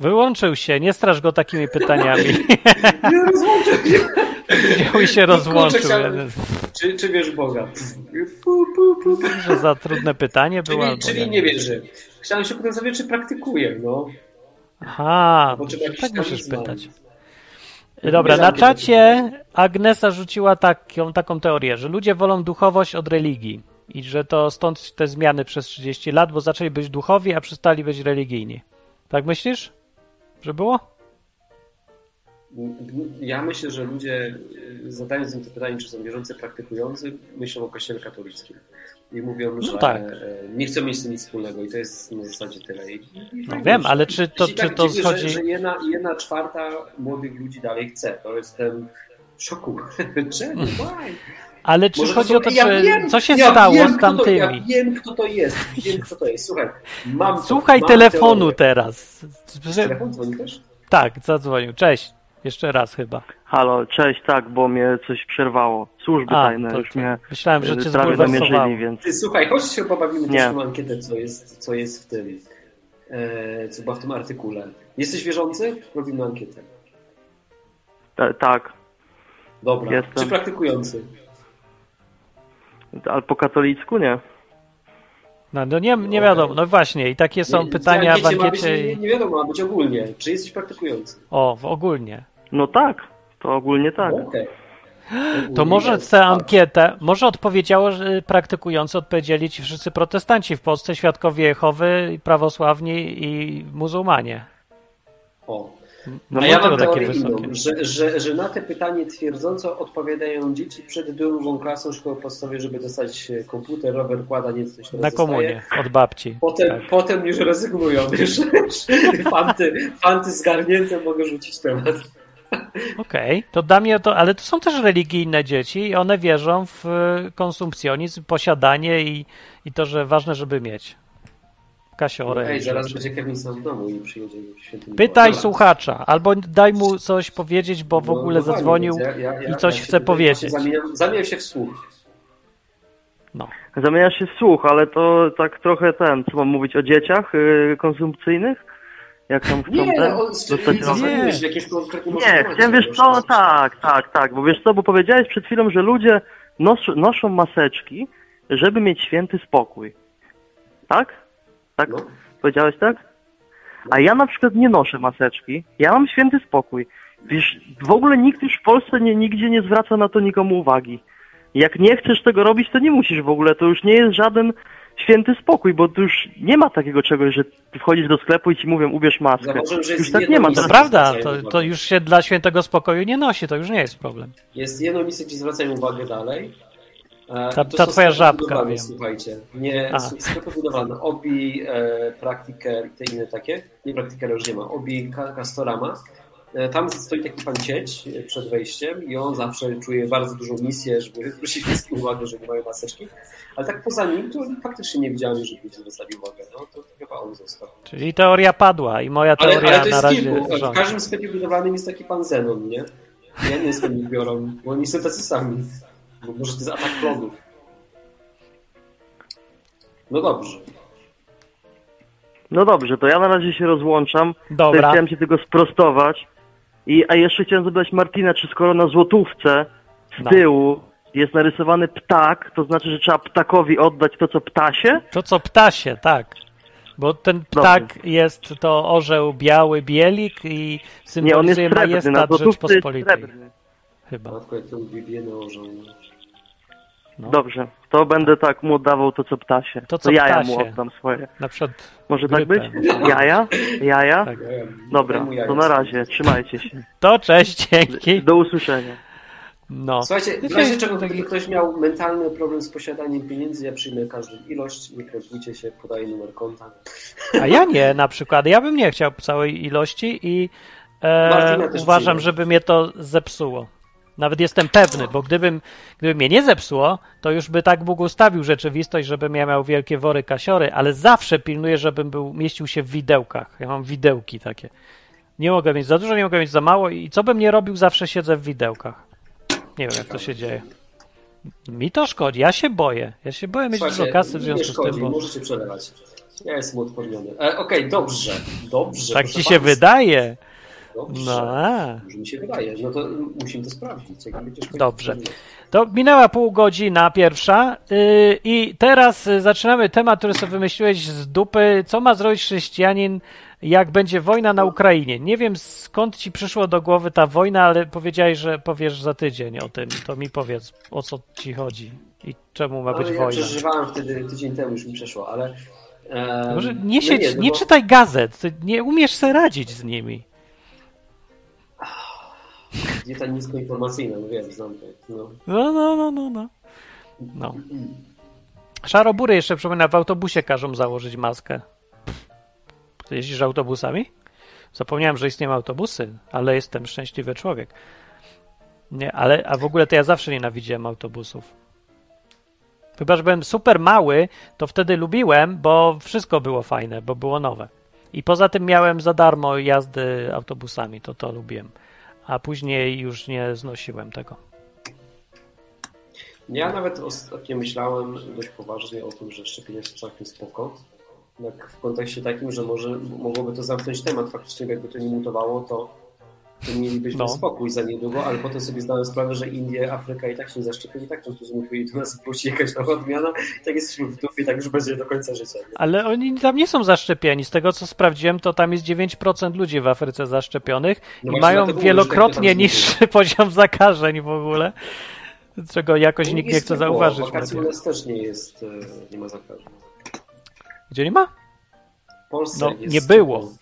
C: wyłączył się, nie straż go takimi pytaniami.
D: Nie rozłączę
C: Wziął i się rozłączył.
D: chciałem- Czy, czy Boga? Pu, pu, pu, pu.
C: Że za trudne pytanie było.
D: Czyli, czyli
C: nie.
D: nie wierzy. chciałem się potem zawiedzieć, czy praktykuję, no.
C: Aha, tak możesz
D: talizman.
C: pytać. Dobra, na czacie Agnesa rzuciła taką, taką teorię, że ludzie wolą duchowość od religii i że to stąd te zmiany przez 30 lat, bo zaczęli być duchowi, a przestali być religijni. Tak myślisz, że było?
D: Ja myślę, że ludzie y, zadając im to pytanie, czy są wierzący, praktykujący, myślą o kościele katolickim. I mówią, że
C: tak.
D: e, nie chcą mieć z tym nic wspólnego i to jest na zasadzie tyle. I,
C: No wiem, ale czy to, czy
D: tak
C: to
D: dziwnie,
C: schodzi...
D: Że, że jedna, jedna czwarta młodych ludzi dalej chce. To jestem w szoku. Czemu? Why?
C: Ale czy
D: Może
C: chodzi
D: są-
C: o to,
D: ja
C: czy
D: wiem,
C: co się
D: ja
C: stało
D: wiem,
C: z
D: kto to-
C: tamtymi?
D: Ja wiem, kto to jest. Wiem, kto to jest. Słuchaj, mam to,
C: Słuchaj
D: mam
C: telefonu
D: teorię.
C: teraz.
D: Telefon dzwoni też?
C: Tak, zadzwonił. Cześć. Jeszcze raz chyba.
B: Halo, cześć, tak, bo mnie coś przerwało. Służby
C: A,
B: tajne
C: to-
B: już
C: to-
B: mnie
C: myślałem, że
B: y,
C: cię
B: zamierzyli, więc...
D: Ty, słuchaj, chodź się pobawimy
B: Nie.
D: też tą ankietę, co jest, co jest w tym. E, co była w tym artykule. Jesteś wierzący? Robimy ankietę.
B: Ta, tak,
D: Dobra.
B: Jestem.
D: Czy praktykujący?
B: ale po katolicku nie.
C: No, no nie, nie wiadomo. No właśnie, i takie są
D: Nie,
C: pytania w
D: ma być,
C: ankiecie.
D: nie,
C: i-
D: nie wiadomo, ma być ogólnie. Czy jesteś praktykujący?
C: O, w ogólnie.
B: No tak, to ogólnie tak.
D: Okej.
C: To
D: Ogólnie
C: może
D: jest.
C: tę ankietę, może odpowiedziało, że praktykujący odpowiedzieli ci wszyscy protestanci w Polsce, świadkowie Jehowy, prawosławni i muzułmanie.
D: O.
C: No
D: A ja mam
C: takie
D: inną, że, że, że na te pytanie twierdząco odpowiadają dzieci przed drugą klasą szkoły podstawowej, żeby dostać komputer, rower, kłada, nie coś
C: Na
D: dostaje.
C: komunie, od babci.
D: Potem,
C: Tak.
D: potem już rezygnują, wiesz, fanty, fanty zgarnięte mogę rzucić temat.
C: Okej, to dla mnie to, ale to są też religijne dzieci i one wierzą w konsumpcjonizm, posiadanie i, i to, że ważne, żeby mieć. Kasiorę.
D: Ej,
C: i
D: zaraz będzie Kevin sam w domu i przyjedzie.
C: Pytaj słuchacza, albo daj mu coś powiedzieć, bo w
D: No,
C: ogóle
D: dokładnie,
C: zadzwonił
D: ja- ja- ja-
C: i coś chce powiedzieć.
D: Zamieniam, zamieniam się w słuch.
C: No.
B: Zamienia się w słuch, ale to tak trochę ten, co mam mówić o dzieciach y, konsumpcyjnych? Jak tam chcą
D: Nie,
B: ten, dostać
D: konkretnym
B: Nie,
D: temacie,
B: chciałem, wiesz
D: wiesz,
B: co, tak, tak, tak, bo wiesz co, bo powiedziałeś przed chwilą, że ludzie nos, noszą maseczki, żeby mieć święty spokój. Tak? Tak?
D: No.
B: Powiedziałeś tak? A ja na przykład nie noszę maseczki, ja mam święty spokój. Wiesz, w ogóle nikt już w Polsce nie, nigdzie nie zwraca na to nikomu uwagi. Jak nie chcesz tego robić, to nie musisz w ogóle, to już nie jest żaden święty spokój, bo tu już nie ma takiego czegoś, że ty wchodzisz do sklepu i ci mówią, ubierz maskę.
D: Zauważyłem, że jest
B: Już tak nie ma.
C: To prawda, to, to już się dla świętego spokoju nie nosi, to już nie jest problem.
D: Jest jedno miejsce, gdzie zwracają uwagę dalej. E,
C: Ta-
D: to
C: ta
D: są
C: twoja żabka, wiem.
D: Słuchajcie, nie,
C: A.
D: s- sklepy budowlane, Obi, e, Praktiker i te inne takie, nie Praktikera już nie ma, Obi, Castorama. E, tam stoi taki pan cieć e, przed wejściem i on zawsze czuje bardzo dużą misję, żeby zwrócić wszystkim uwagę, że nie mają maseczki. Ale tak poza nim, to faktycznie nie widziałem, żeby ludzie zwracali uwagę. No to chyba on został.
C: Czyli teoria padła i moja
D: Ale,
C: teoria
D: ale to
C: na
D: jest
C: razie
D: kilku. W każdym sklepie budowlanym jest taki pan Zenon, nie? Ja nie jestem ich biorą, bo oni są tacy sami. Bo może to jest atak klonów. No dobrze.
B: No dobrze, to ja na razie się rozłączam.
C: Dobra.
B: To Chciałem się tego sprostować. I, a jeszcze chciałem zapytać Martina, czy skoro na złotówce z
C: No.
B: tyłu jest narysowany ptak, to znaczy, że trzeba ptakowi oddać to, co ptasie?
C: To co ptasie, tak. Bo ten ptak jest to orzeł biały, bielik i
B: Nie, on jest
C: symbolizuje majestat
B: złotówce jest
C: Rzeczpospolitej.
B: srebrny.
C: Chyba.
D: Matko, jak to biedny orzeł.
C: No.
B: Dobrze, to będę tak mu oddawał to, co ptasie.
C: To, co
B: jaja
C: ptasie.
B: mu oddam swoje.
C: Na przykład
B: Może tak być?
C: grypę.
B: Jaja? Jaja?
C: Tak.
B: Dobra, to na razie, trzymajcie się.
C: To cześć, dzięki.
B: Do usłyszenia.
C: No.
D: Słuchajcie, w razie czego gdyby ktoś miał mentalny problem z posiadaniem pieniędzy, ja przyjmę każdą ilość, nie krępujcie się, podaję numer konta.
C: A ja nie, na przykład. Ja bym nie chciał całej ilości i e, uważam,
D: przyjmę.
C: żeby mnie to zepsuło. Nawet jestem pewny, bo gdybym, gdyby mnie nie zepsuło, to już by tak Bóg ustawił rzeczywistość, żebym ja miał wielkie wory kasiory, ale zawsze pilnuję, żebym był, mieścił się w widełkach. Ja mam widełki takie. Nie mogę mieć za dużo, nie mogę mieć za mało i co bym nie robił, zawsze siedzę w widełkach. Nie wiem, jak to się dzieje. Mi to szkodzi, ja się boję. Ja się boję mieć dużo kasy w związku z
D: szkodzi,
C: tym, bo
D: możecie przelewać. Ja jestem odporniony. E, Okej, dobrze, dobrze.
C: tak ci się
D: państwa.
C: wydaje.
D: Dobrze.
C: No, a.
D: Może mi się wydaje. No to musimy to sprawdzić.
C: Dobrze. To minęła pół godzina pierwsza yy, i teraz y, zaczynamy temat, który sobie wymyśliłeś z dupy. Co ma zrobić chrześcijanin, jak będzie wojna na Ukrainie? Nie wiem skąd ci przyszło do głowy ta wojna, ale powiedziałeś, że powiesz za tydzień o tym. To mi powiedz, o co ci chodzi i czemu ma być
D: ale ja
C: wojna.
D: przeżywałem wtedy tydzień temu, już mi przeszło, ale... em,
C: Może nie,
D: no
C: siedź,
D: no
C: nie
D: bo-
C: czytaj gazet, nie umiesz sobie radzić z nimi.
D: Dieta niskoinformacyjna, no wiem, znam to. No.
C: No, no, no, no, no. no. Szarobury jeszcze przypomina, w autobusie każą założyć maskę. Jeździsz autobusami? Zapomniałem, że istnieją autobusy, ale jestem szczęśliwy człowiek. Nie, ale a w ogóle to ja zawsze nienawidziłem autobusów. Chyba, że byłem super mały, to wtedy lubiłem, bo wszystko było fajne, bo było nowe. I poza tym miałem za darmo jazdy autobusami, to to lubiłem. A później już nie znosiłem tego.
D: Ja nawet ostatnio myślałem dość poważnie o tym, że szczepienia są całkiem spoko. W kontekście takim, że może mogłoby to zamknąć temat. Faktycznie jakby to nie mutowało, to, to mielibyśmy
C: No.
D: spokój za niedługo, ale potem sobie zdałem sprawę, że Indie, Afryka i tak się zaszczepią, i tak to zmutuje i do nas wróci jakaś nowa odmiana i tak jesteśmy w dupie, tak już będzie do końca życia. Nie?
C: Ale oni tam nie są zaszczepieni. Z tego co sprawdziłem, to tam jest 9% ludzi w Afryce zaszczepionych
D: No
C: i mają wielokrotnie
D: tak
C: niższy poziom zakażeń w ogóle. Czego jakoś nikt nie chce zauważyć.
D: Wakacji u nas też nie jest, e, nie ma zakażeń.
C: Gdzie nie ma?
D: W Polsce
C: No,
D: jest
C: nie było.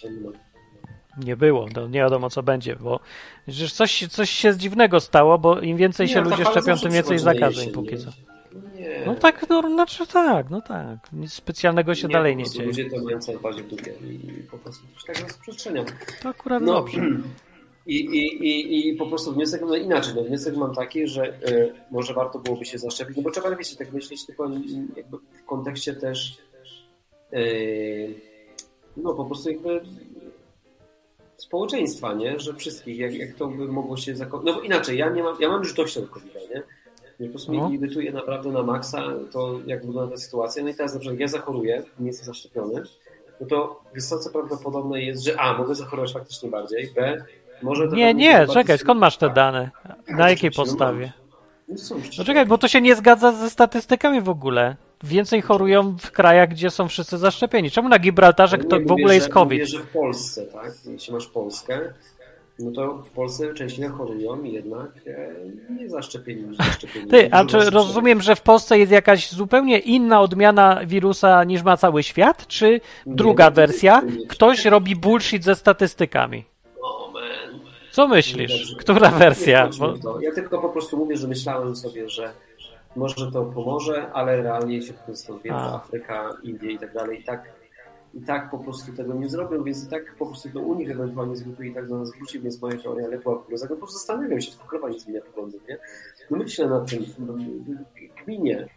D: Nie
C: było. No, nie wiadomo co będzie, bo przecież coś, coś się dziwnego stało, bo im więcej się
D: Nie, ta
C: ludzie
D: fala
C: szczepią, tym więcej zakażeń póki
D: nie?
C: co.
D: Nie.
C: No tak, no znaczy tak, no tak. Nic specjalnego się dalej
D: po
C: nie dzieje.
D: Ludzie to mają coraz bardziej w dupie i po prostu coś tak rozprzestrzenia.
C: To akurat
D: No,
C: dobrze.
D: I, i, i, I po prostu wniosek, no inaczej, no wniosek mam taki, że e, może warto byłoby się zaszczepić, no bo trzeba, wiecie, tak myśleć tylko jakby w kontekście też e, no po prostu jakby społeczeństwa, nie? Że wszystkich, jak, jak to by mogło się zakończyć. No bo inaczej, ja nie mam, ja mam już dość tego covid nie? Nie, po prostu
C: No.
D: mnie irytuje naprawdę na maksa to, jak wygląda ta sytuacja. No i teraz na przykład ja zachoruję, nie jestem zaszczepiony, no to wysoce prawdopodobne jest, że A, mogę zachorować faktycznie bardziej, B, może...
C: Nie, nie, czekaj, skąd masz te
D: Tak.
C: dane? Na jakiej
D: no
C: podstawie?
D: No
C: No czekaj, bo to się nie zgadza ze statystykami w ogóle. Więcej chorują w krajach, gdzie są wszyscy zaszczepieni. Czemu na Gibraltarze
D: Nie,
C: kto w ogóle jest COVID?
D: Mówię, że w Polsce, tak? Jeśli masz Polskę, no to w Polsce częściej chorują jednak e, nie zaszczepieni niż zaszczepieni.
C: Ty, a czy rozumiem, że w Polsce jest jakaś zupełnie inna odmiana wirusa niż ma cały świat? Czy druga
D: to
C: wersja?
D: nie.
C: Ktoś robi bullshit ze statystykami. Co myślisz? Która wersja?
D: Nie. Ja tylko po prostu mówię, że myślałem sobie, że może to pomoże, ale realnie się po prostu wie. Afryka, Indie i tak dalej i tak, i tak po prostu tego nie zrobią, więc i tak po prostu to u nich ewentualnie zwykle i tak do nas wróci, więc moja teoria grozach. No po prostu zastanawiam się, tylko chyba nie zmienia poglądy, nie? No myślę nad tym, kminie.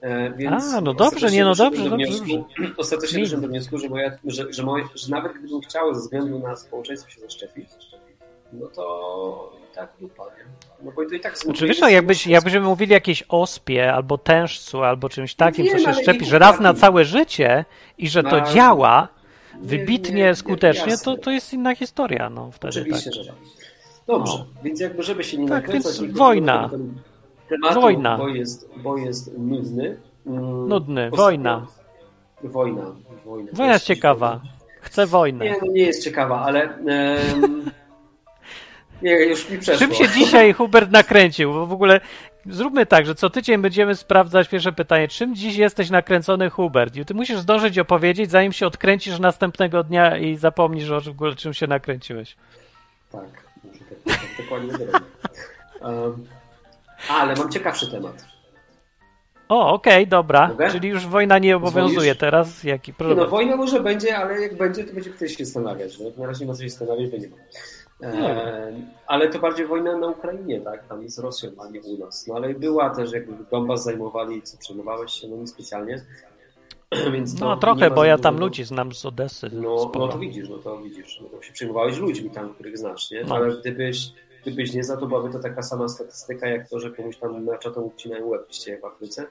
D: E, Więc
C: A, no dobrze,
D: ostatecznie
C: nie, no dobrze,
D: do
C: dobrze,
D: wniosku, Ostatecznie
C: Kmin.
D: doszedłem do wniosku, że, moja, że, że, moje, że nawet gdybym chciał ze względu na społeczeństwo się zaszczepić, no to i tak dupa, nie? No bo to i tak
C: Znaczy, wiesz, no, jakbyś, jakbyśmy mówili jakieś ospie, albo tężcu, albo czymś takim,
D: Wiem,
C: co się
D: ale
C: szczepi,
D: nie
C: że raz na całe życie i że to
D: No,
C: działa
D: nie,
C: wybitnie,
D: nie,
C: skutecznie, to, to jest inna historia, no wtedy
D: Oczywiście,
C: tak.
D: że tak. Dobrze, więc jakby żeby się nie
C: Tak, więc
D: nie
C: wojna.
D: Tematu,
C: Wojna.
D: Bo jest, bo jest nudny. Mm,
C: Nudny,
D: ostatnio-
C: wojna.
D: Wojna. Wojna,
C: Wojna jest ciekawa. Chcę wojnę.
D: Nie, no nie jest ciekawa, ale... em, nie, już mi przeszło.
C: Czym się dzisiaj Hubert nakręcił? Bo w ogóle zróbmy tak, że co tydzień będziemy sprawdzać pierwsze pytanie. Czym dziś jesteś nakręcony Hubert? I ty musisz zdążyć opowiedzieć, zanim się odkręcisz następnego dnia i zapomnisz o w ogóle czym się nakręciłeś.
D: Tak, muszę tak, tak dokładnie zrobić. Um, ale mam ciekawszy temat.
C: O, okej, dobra.
D: Mogę?
C: Czyli już wojna nie obowiązuje teraz. Jaki
D: Nie,
C: problem?
D: no wojna może będzie, ale jak będzie, to będzie ktoś się zastanawiać. No? Na razie nie ma co się zastanawiać, ma. E, ale to bardziej wojna na Ukrainie, tak? Tam z Rosją, a nie u nas. No ale była też, jakby Donbas zajmowali, co przejmowałeś się, no niespecjalnie. Więc
C: No trochę, bo ja tam ludzi znam z Odessy.
D: No, no to widzisz, no to widzisz. No to się przejmowałeś ludźmi tam, których znasz, nie?
C: No.
D: Ale gdybyś, gdybyś nie za to byłaby to taka sama statystyka, jak to, że komuś tam na czatą ucinają łeb w Afryce.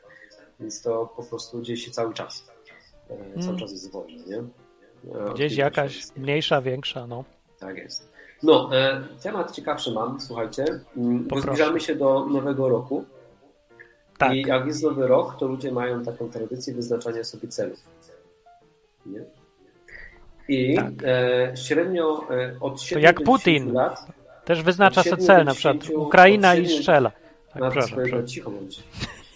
D: Więc to po prostu dzieje się cały czas. E, Cały
C: Mm.
D: czas jest wojna, nie? E,
C: Gdzieś jakaś mniejsza, większa, no.
D: Tak jest. No, e, temat ciekawszy mam, słuchajcie, mm, bo zbliżamy się do nowego roku
C: Tak.
D: i jak jest nowy rok, to ludzie mają taką tradycję wyznaczania sobie celów. Nie? I
C: Tak.
D: e, średnio e, od 7
C: jak
D: do
C: Putin.
D: 10 lat
C: Też wyznacza sobie cel, na przykład Ukraina
D: od
C: i
D: siedmiu-
C: strzela. Tak,
D: na
C: proszę, proszę.
D: cicho bądź.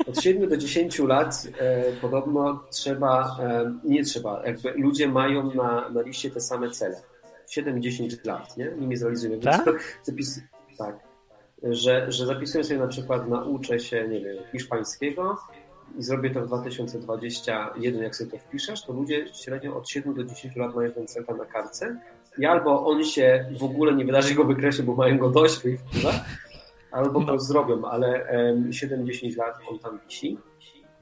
D: Od 7 do 10 lat e, podobno trzeba, e, nie trzeba, jakby ludzie mają na, na liście te same cele. 7-10 lat, nie? Nimi zrealizują.
C: Tak?
D: Zapis, tak. Że, że zapisuję sobie na przykład nauczę się, nie wiem, hiszpańskiego i zrobię to w 2021, jak sobie to wpiszesz, to ludzie średnio od 7 do 10 lat mają ten cel na kartce i albo on się w ogóle nie wydarzy go wykresie, bo mają go dość wpływa, albo go zrobią, ale em, 7-10 lat on tam wisi.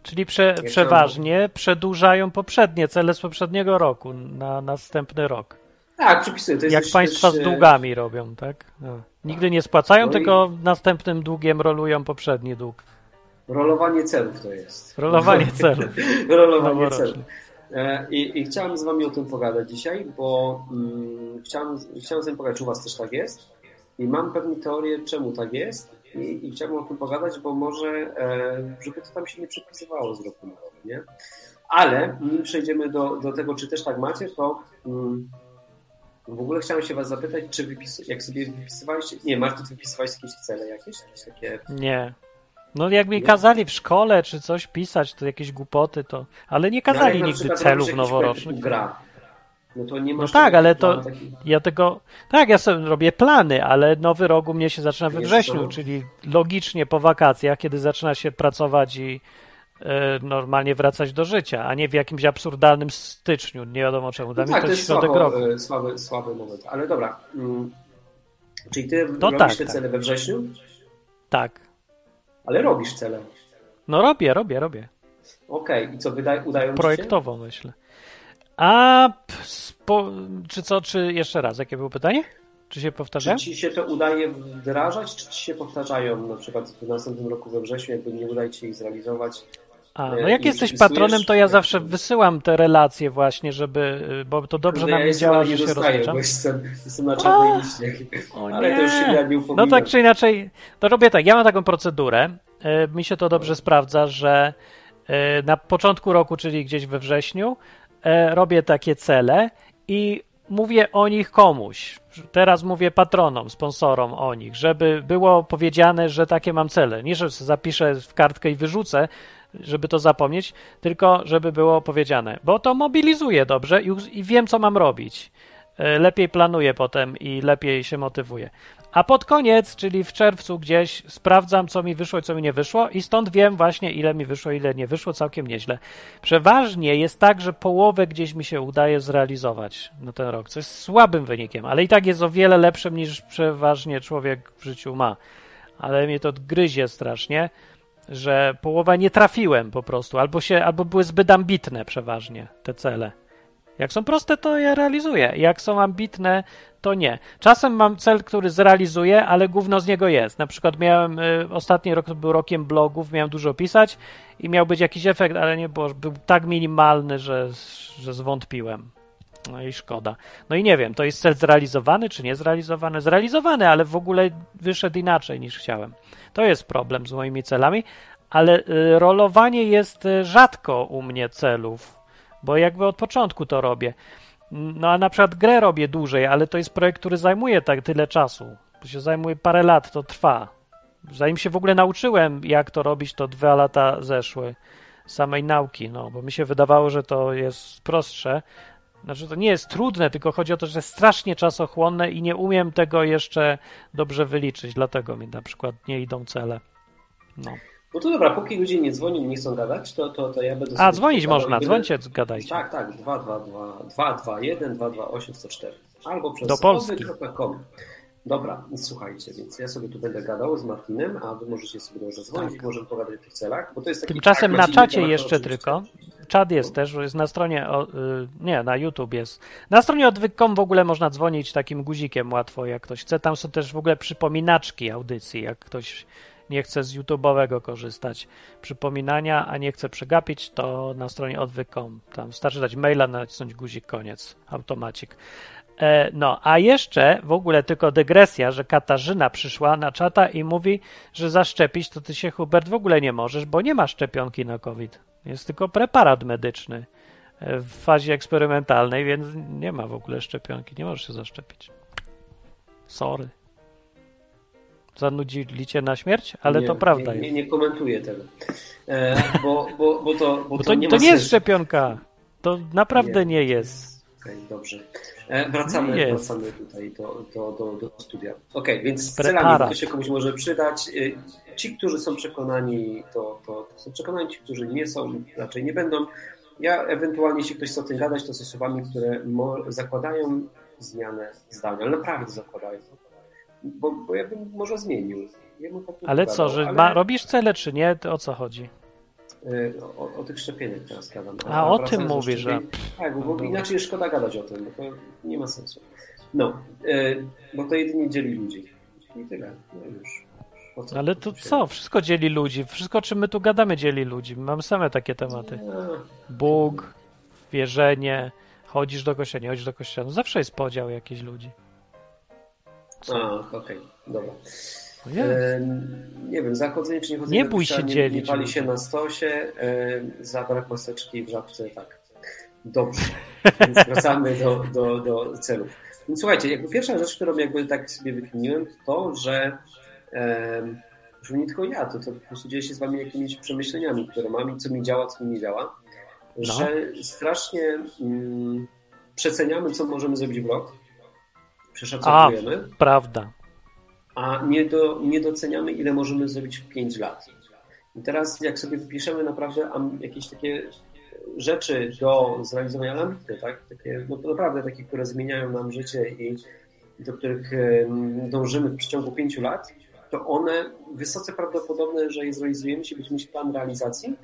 C: Czyli prze, przeważnie przedłużają poprzednie cele z poprzedniego roku na następny rok.
D: Tak, przypisuję. To jest
C: Jak
D: też-
C: państwa
D: też,
C: z
D: e,
C: długami robią, tak? No. Nigdy nie spłacają,
D: No i-
C: tylko następnym długiem rolują poprzedni dług.
D: Rolowanie celów to jest.
C: Rolowanie celów.
D: Rolowanie celów. E, I, I chciałem z wami o tym pogadać dzisiaj, bo mm, chciałem, chciałem z wami pogadać, czy u was też tak jest. I mam pewną teorię, czemu tak jest. I, i chciałem o tym pogadać, bo może, e, żeby to tam się nie przepisywało z roku na rok, nie? Ale nim przejdziemy do, do tego, czy też tak macie, to mm, w ogóle chciałem się was zapytać, czy wypis, jak sobie wypisywaliście, nie, Marty, ty wypisywałeś jakieś cele jakieś? jakieś takie
C: Nie. No jak mi kazali w szkole czy coś pisać, to jakieś głupoty, to... Ale nie
D: No,
C: kazali
D: na
C: nigdy celów noworocznych.
D: Gra, no to nie
C: No tak, ale to
D: taki-
C: ja tego. Tak, ja sobie robię plany, ale nowy rok u mnie się zaczyna we wrześniu, czyli logicznie po wakacjach, kiedy zaczyna się pracować i normalnie wracać do życia, a nie w jakimś absurdalnym styczniu. Nie wiadomo czemu. Dla
D: No tak,
C: to
D: to
C: jest środek
D: słabo,
C: roku.
D: e, słaby, słaby moment. Ale dobra. mm, Czyli ty
C: No
D: robisz
C: tak,
D: te
C: tak.
D: cele we wrześniu,
C: Tak.
D: ale robisz cele.
C: No robię, robię, robię.
D: Okej, i co, wyda- udają ci się?
C: Projektowo myślę. A spo, czy co, czy jeszcze raz, jakie było pytanie? Czy się
D: Czy
C: powtarza?
D: ci się to udaje wdrażać, czy ci się powtarzają na przykład w następnym roku we wrześniu, jakby nie udaje ci się ich zrealizować?
C: A,
D: e,
C: no jak
D: i
C: jesteś patronem, to ja zawsze wysyłam te relacje właśnie, żeby, y, bo to dobrze
D: Kurde,
C: na
D: ja
C: działa, że
D: nie
C: się
D: bo jestem, jestem na czarnej liście. Ale to już się
C: nie.
D: nie
C: No tak czy inaczej, to robię tak. Ja mam taką procedurę. e, Mi się to dobrze sprawdza, że e, na początku roku, czyli gdzieś we wrześniu, e, robię takie cele i mówię o nich komuś. Teraz mówię patronom, sponsorom o nich, żeby było powiedziane, że takie mam cele. Nie, że zapiszę w kartkę i wyrzucę, żeby to zapomnieć, tylko żeby było powiedziane, bo to mobilizuje dobrze i, i wiem, co mam robić. E, Lepiej planuję potem i lepiej się motywuję. A pod koniec, czyli w czerwcu gdzieś, sprawdzam, co mi wyszło i co mi nie wyszło, i stąd wiem właśnie, ile mi wyszło, ile nie wyszło, całkiem nieźle. Przeważnie jest tak, że połowę gdzieś mi się udaje zrealizować na ten rok, co jest słabym wynikiem, ale i tak jest o wiele lepszym niż przeważnie człowiek w życiu ma. Ale mnie to gryzie strasznie, że połowa nie trafiłem po prostu, albo, się, albo były zbyt ambitne przeważnie te cele. Jak są proste, to je realizuję. Jak są ambitne, to nie. Czasem mam cel, który zrealizuję, ale gówno z niego jest. Na przykład miałem, y, ostatni rok to był rokiem blogów, miałem dużo pisać i miał być jakiś efekt, ale nie było, był tak minimalny, że, że zwątpiłem. No i szkoda. No i nie wiem, to jest cel zrealizowany czy nie zrealizowany? Zrealizowany, ale w ogóle wyszedł inaczej niż chciałem. To jest problem z moimi celami, ale y, rolowanie jest y, rzadko u mnie celów, bo jakby od początku to robię. No a na przykład grę robię dłużej, ale to jest projekt, który zajmuje tak tyle czasu. To się zajmuje parę lat, to trwa. Zanim się w ogóle nauczyłem, jak to robić, to dwa lata zeszły samej nauki, no, bo mi się wydawało, że to jest prostsze. Znaczy, to nie jest trudne, tylko chodzi o to, że jest strasznie czasochłonne i nie umiem tego jeszcze dobrze wyliczyć, dlatego mi na przykład nie idą cele. No.
D: No to dobra, póki ludzie nie dzwonią i nie chcą gadać, to, to, to ja będę
C: A, dzwonić
D: gadał
C: można,
D: będę-
C: dzwońcie, gadajcie.
D: Tak, tak, 222 221 228 104 albo przez
C: Do Polski.
D: Dobra, słuchajcie, więc ja sobie tu będę gadał z Martinem, a wy możecie sobie do zadzwonić
C: Tak.
D: możemy pogadać o tych celach, bo to jest taki
C: Tymczasem
D: tak,
C: na czacie jeszcze tylko. Czat jest też, jest na stronie, o, y, nie, na YouTube jest. Na stronie odwyk.com w ogóle można dzwonić takim guzikiem łatwo, jak ktoś chce. Tam są też w ogóle przypominaczki audycji, jak ktoś nie chce z YouTube'owego korzystać. Przypominania, a nie chce przegapić, to na stronie odwyk.com. Tam wystarczy dać maila, nacisnąć guzik, koniec, automacik. E, no, a jeszcze w ogóle tylko dygresja, że Katarzyna przyszła na czata i mówi, że zaszczepić to ty się, Hubert, w ogóle nie możesz, bo nie ma szczepionki na COVID. Jest tylko preparat medyczny e, w fazie eksperymentalnej, więc nie ma w ogóle szczepionki. Nie możesz się zaszczepić. Sorry. Zanudzili cię na śmierć? Ale
D: nie,
C: to prawda
D: nie,
C: jest.
D: nie, nie komentuję tego. E, bo, bo, bo to, bo
C: Bo
D: to,
C: to,
D: nie
C: to nie jest szczepionka. To naprawdę nie jest.
D: Okej, dobrze. E, wracamy,
C: jest.
D: wracamy tutaj do, do, do, do studia. Okej, więc z
C: Preparat.
D: celami to się komuś może przydać. E, Ci, którzy są przekonani, to, to, to są przekonani, ci, którzy nie są, raczej nie będą. Ja ewentualnie, jeśli ktoś chce o tym gadać, to są słowami, które mo- zakładają zmianę zdania, ale naprawdę zakładają. Bo, bo ja bym może zmienił. Ja bym tak nie
C: Ale co, że ma, robisz cele czy nie? To o co chodzi?
D: O, o tych szczepieniach teraz gadam.
C: A, o
D: wracając
C: tym mówisz, że-
D: Tak, bo,
C: dobra.
D: inaczej szkoda gadać o tym, bo to nie ma sensu. No, e, bo to jedynie dzieli ludzi. I tyle. No już. Co-
C: Ale to co? Wszystko dzieli ludzi. Wszystko, czym my tu gadamy, dzieli ludzi. Mamy same takie tematy.
D: A,
C: Bóg, wierzenie, chodzisz do kościoła, nie chodzisz do kościoła. No zawsze jest podział jakichś ludzi.
D: A, okej, dobra.
C: No.
D: E, nie wiem, za chodzenie czy nie chodzenie
C: Nie bój się
D: nie,
C: dzielić
D: Nie pali się na stosie, e, za brak maseczki w żabce, tak. Dobrze. Więc wracamy do, do, do celów. Więc słuchajcie, jakby pierwsza rzecz, którą jakby tak sobie wykminiłem, to to, że em, że nie tylko ja, to, to po prostu dzieje się z wami jakimiś przemyśleniami, które mam i co mi działa, co mi nie działa,
C: No.
D: że strasznie mm, przeceniamy, co możemy zrobić w rok, przeszacowujemy,
C: Prawda.
D: A nie, do, nie doceniamy, ile możemy zrobić w 5 lat. I teraz, jak sobie wypiszemy naprawdę jakieś takie rzeczy do zrealizowania ambitne, tak? takie, no naprawdę takie, które zmieniają nam życie i do których dążymy w przeciągu 5 lat, to one wysoce prawdopodobne, że je zrealizujemy, jeśli będziemy mieć plan realizacji,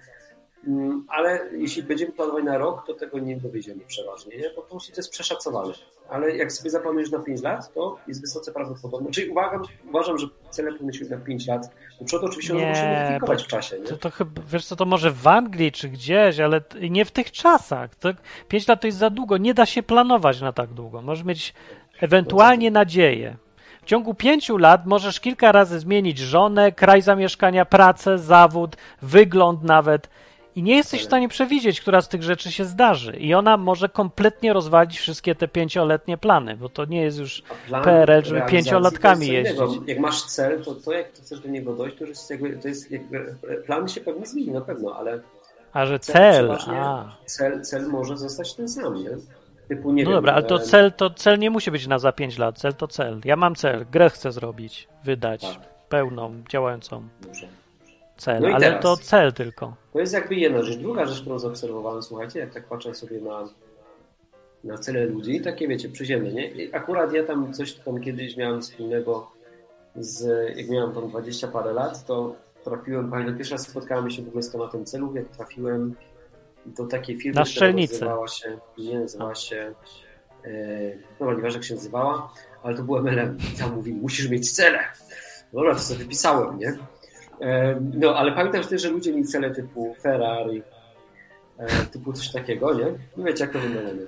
D: ale jeśli będziemy planować na rok, to tego nie dowiedziemy przeważnie, nie? bo po prostu to jest przeszacowane. Ale jak sobie zaplanujesz na 5 lat, to jest wysoce prawdopodobne. Czyli uważam, uważam że cele powinny być na 5 lat. Do przodu oczywiście
C: Nie,
D: muszą modyfikować w czasie. Nie?
C: To, to chyba, wiesz co, to może w Anglii czy gdzieś, ale nie w tych czasach. To, pięć lat to jest za długo. Nie da się planować na tak długo. Możesz mieć ewentualnie nadzieję. W ciągu pięciu lat możesz kilka razy zmienić żonę, kraj zamieszkania, pracę, zawód, wygląd nawet. I nie jesteś w stanie przewidzieć, która z tych rzeczy się zdarzy. I ona może kompletnie rozwalić wszystkie te pięcioletnie plany, bo to nie jest już PRL, żeby pięciolatkami
D: to innego.
C: jeździć.
D: Jak masz cel, to to jak chcesz do niego dojść, to jest jakby, to jest jakby, plan się pewnie zmieni na pewno, ale
C: A że
D: cel,
C: cel, a.
D: cel, cel może zostać ten sam, nie? Typu, nie
C: No
D: wiem,
C: dobra, ale to cel, to cel nie musi być na za 5 lat. Cel to cel. Ja mam cel, grę chcę zrobić, wydać,
D: Tak.
C: pełną, działającą
D: Dobrze.
C: Cel,
D: No
C: ale
D: teraz.
C: to cel tylko.
D: To jest jakby jedna rzecz. Druga rzecz, którą zaobserwowałem, słuchajcie, jak tak patrzę sobie na, na cele ludzi, takie wiecie, przyziemne, nie? I akurat ja tam coś tam kiedyś miałem wspólnego z, jak miałem tam 20 parę lat, to trafiłem, pamiętam, pierwszy raz spotkałem się w ogóle z tematem celów, jak trafiłem do takiej firmy,
C: Na
D: która nazywała się, nie, nazywała się, e, no nieważne jak się nazywała, ale to był MLM. I tam mówi, musisz mieć cele. Dobra, to sobie wypisałem, nie? No, ale pamiętam wtedy, że ludzie mieli cele typu Ferrari, e, typu coś takiego, nie? Nie wiecie, jak to wygląda.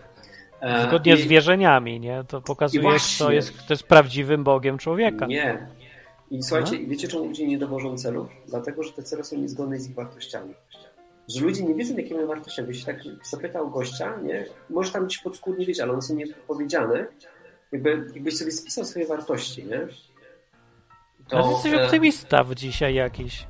D: E,
C: Zgodnie
D: i-
C: z wierzeniami, nie? To pokazuje, kto jest, kto jest prawdziwym Bogiem człowieka.
D: Nie. I słuchajcie,
C: No.
D: wiecie, czemu ludzie nie dowożą celów? Dlatego, że te cele są niezgodne z ich wartościami. Że ludzie nie wiedzą, jakie mają wartości. Jakbyś tak zapytał gościa, nie? Może tam gdzieś podskórnie wiedzieć, ale one są niepowiedziane. Jakby, jakbyś sobie spisał swoje wartości, nie?
C: To, Ale jesteś optymista w dzisiaj jakiś.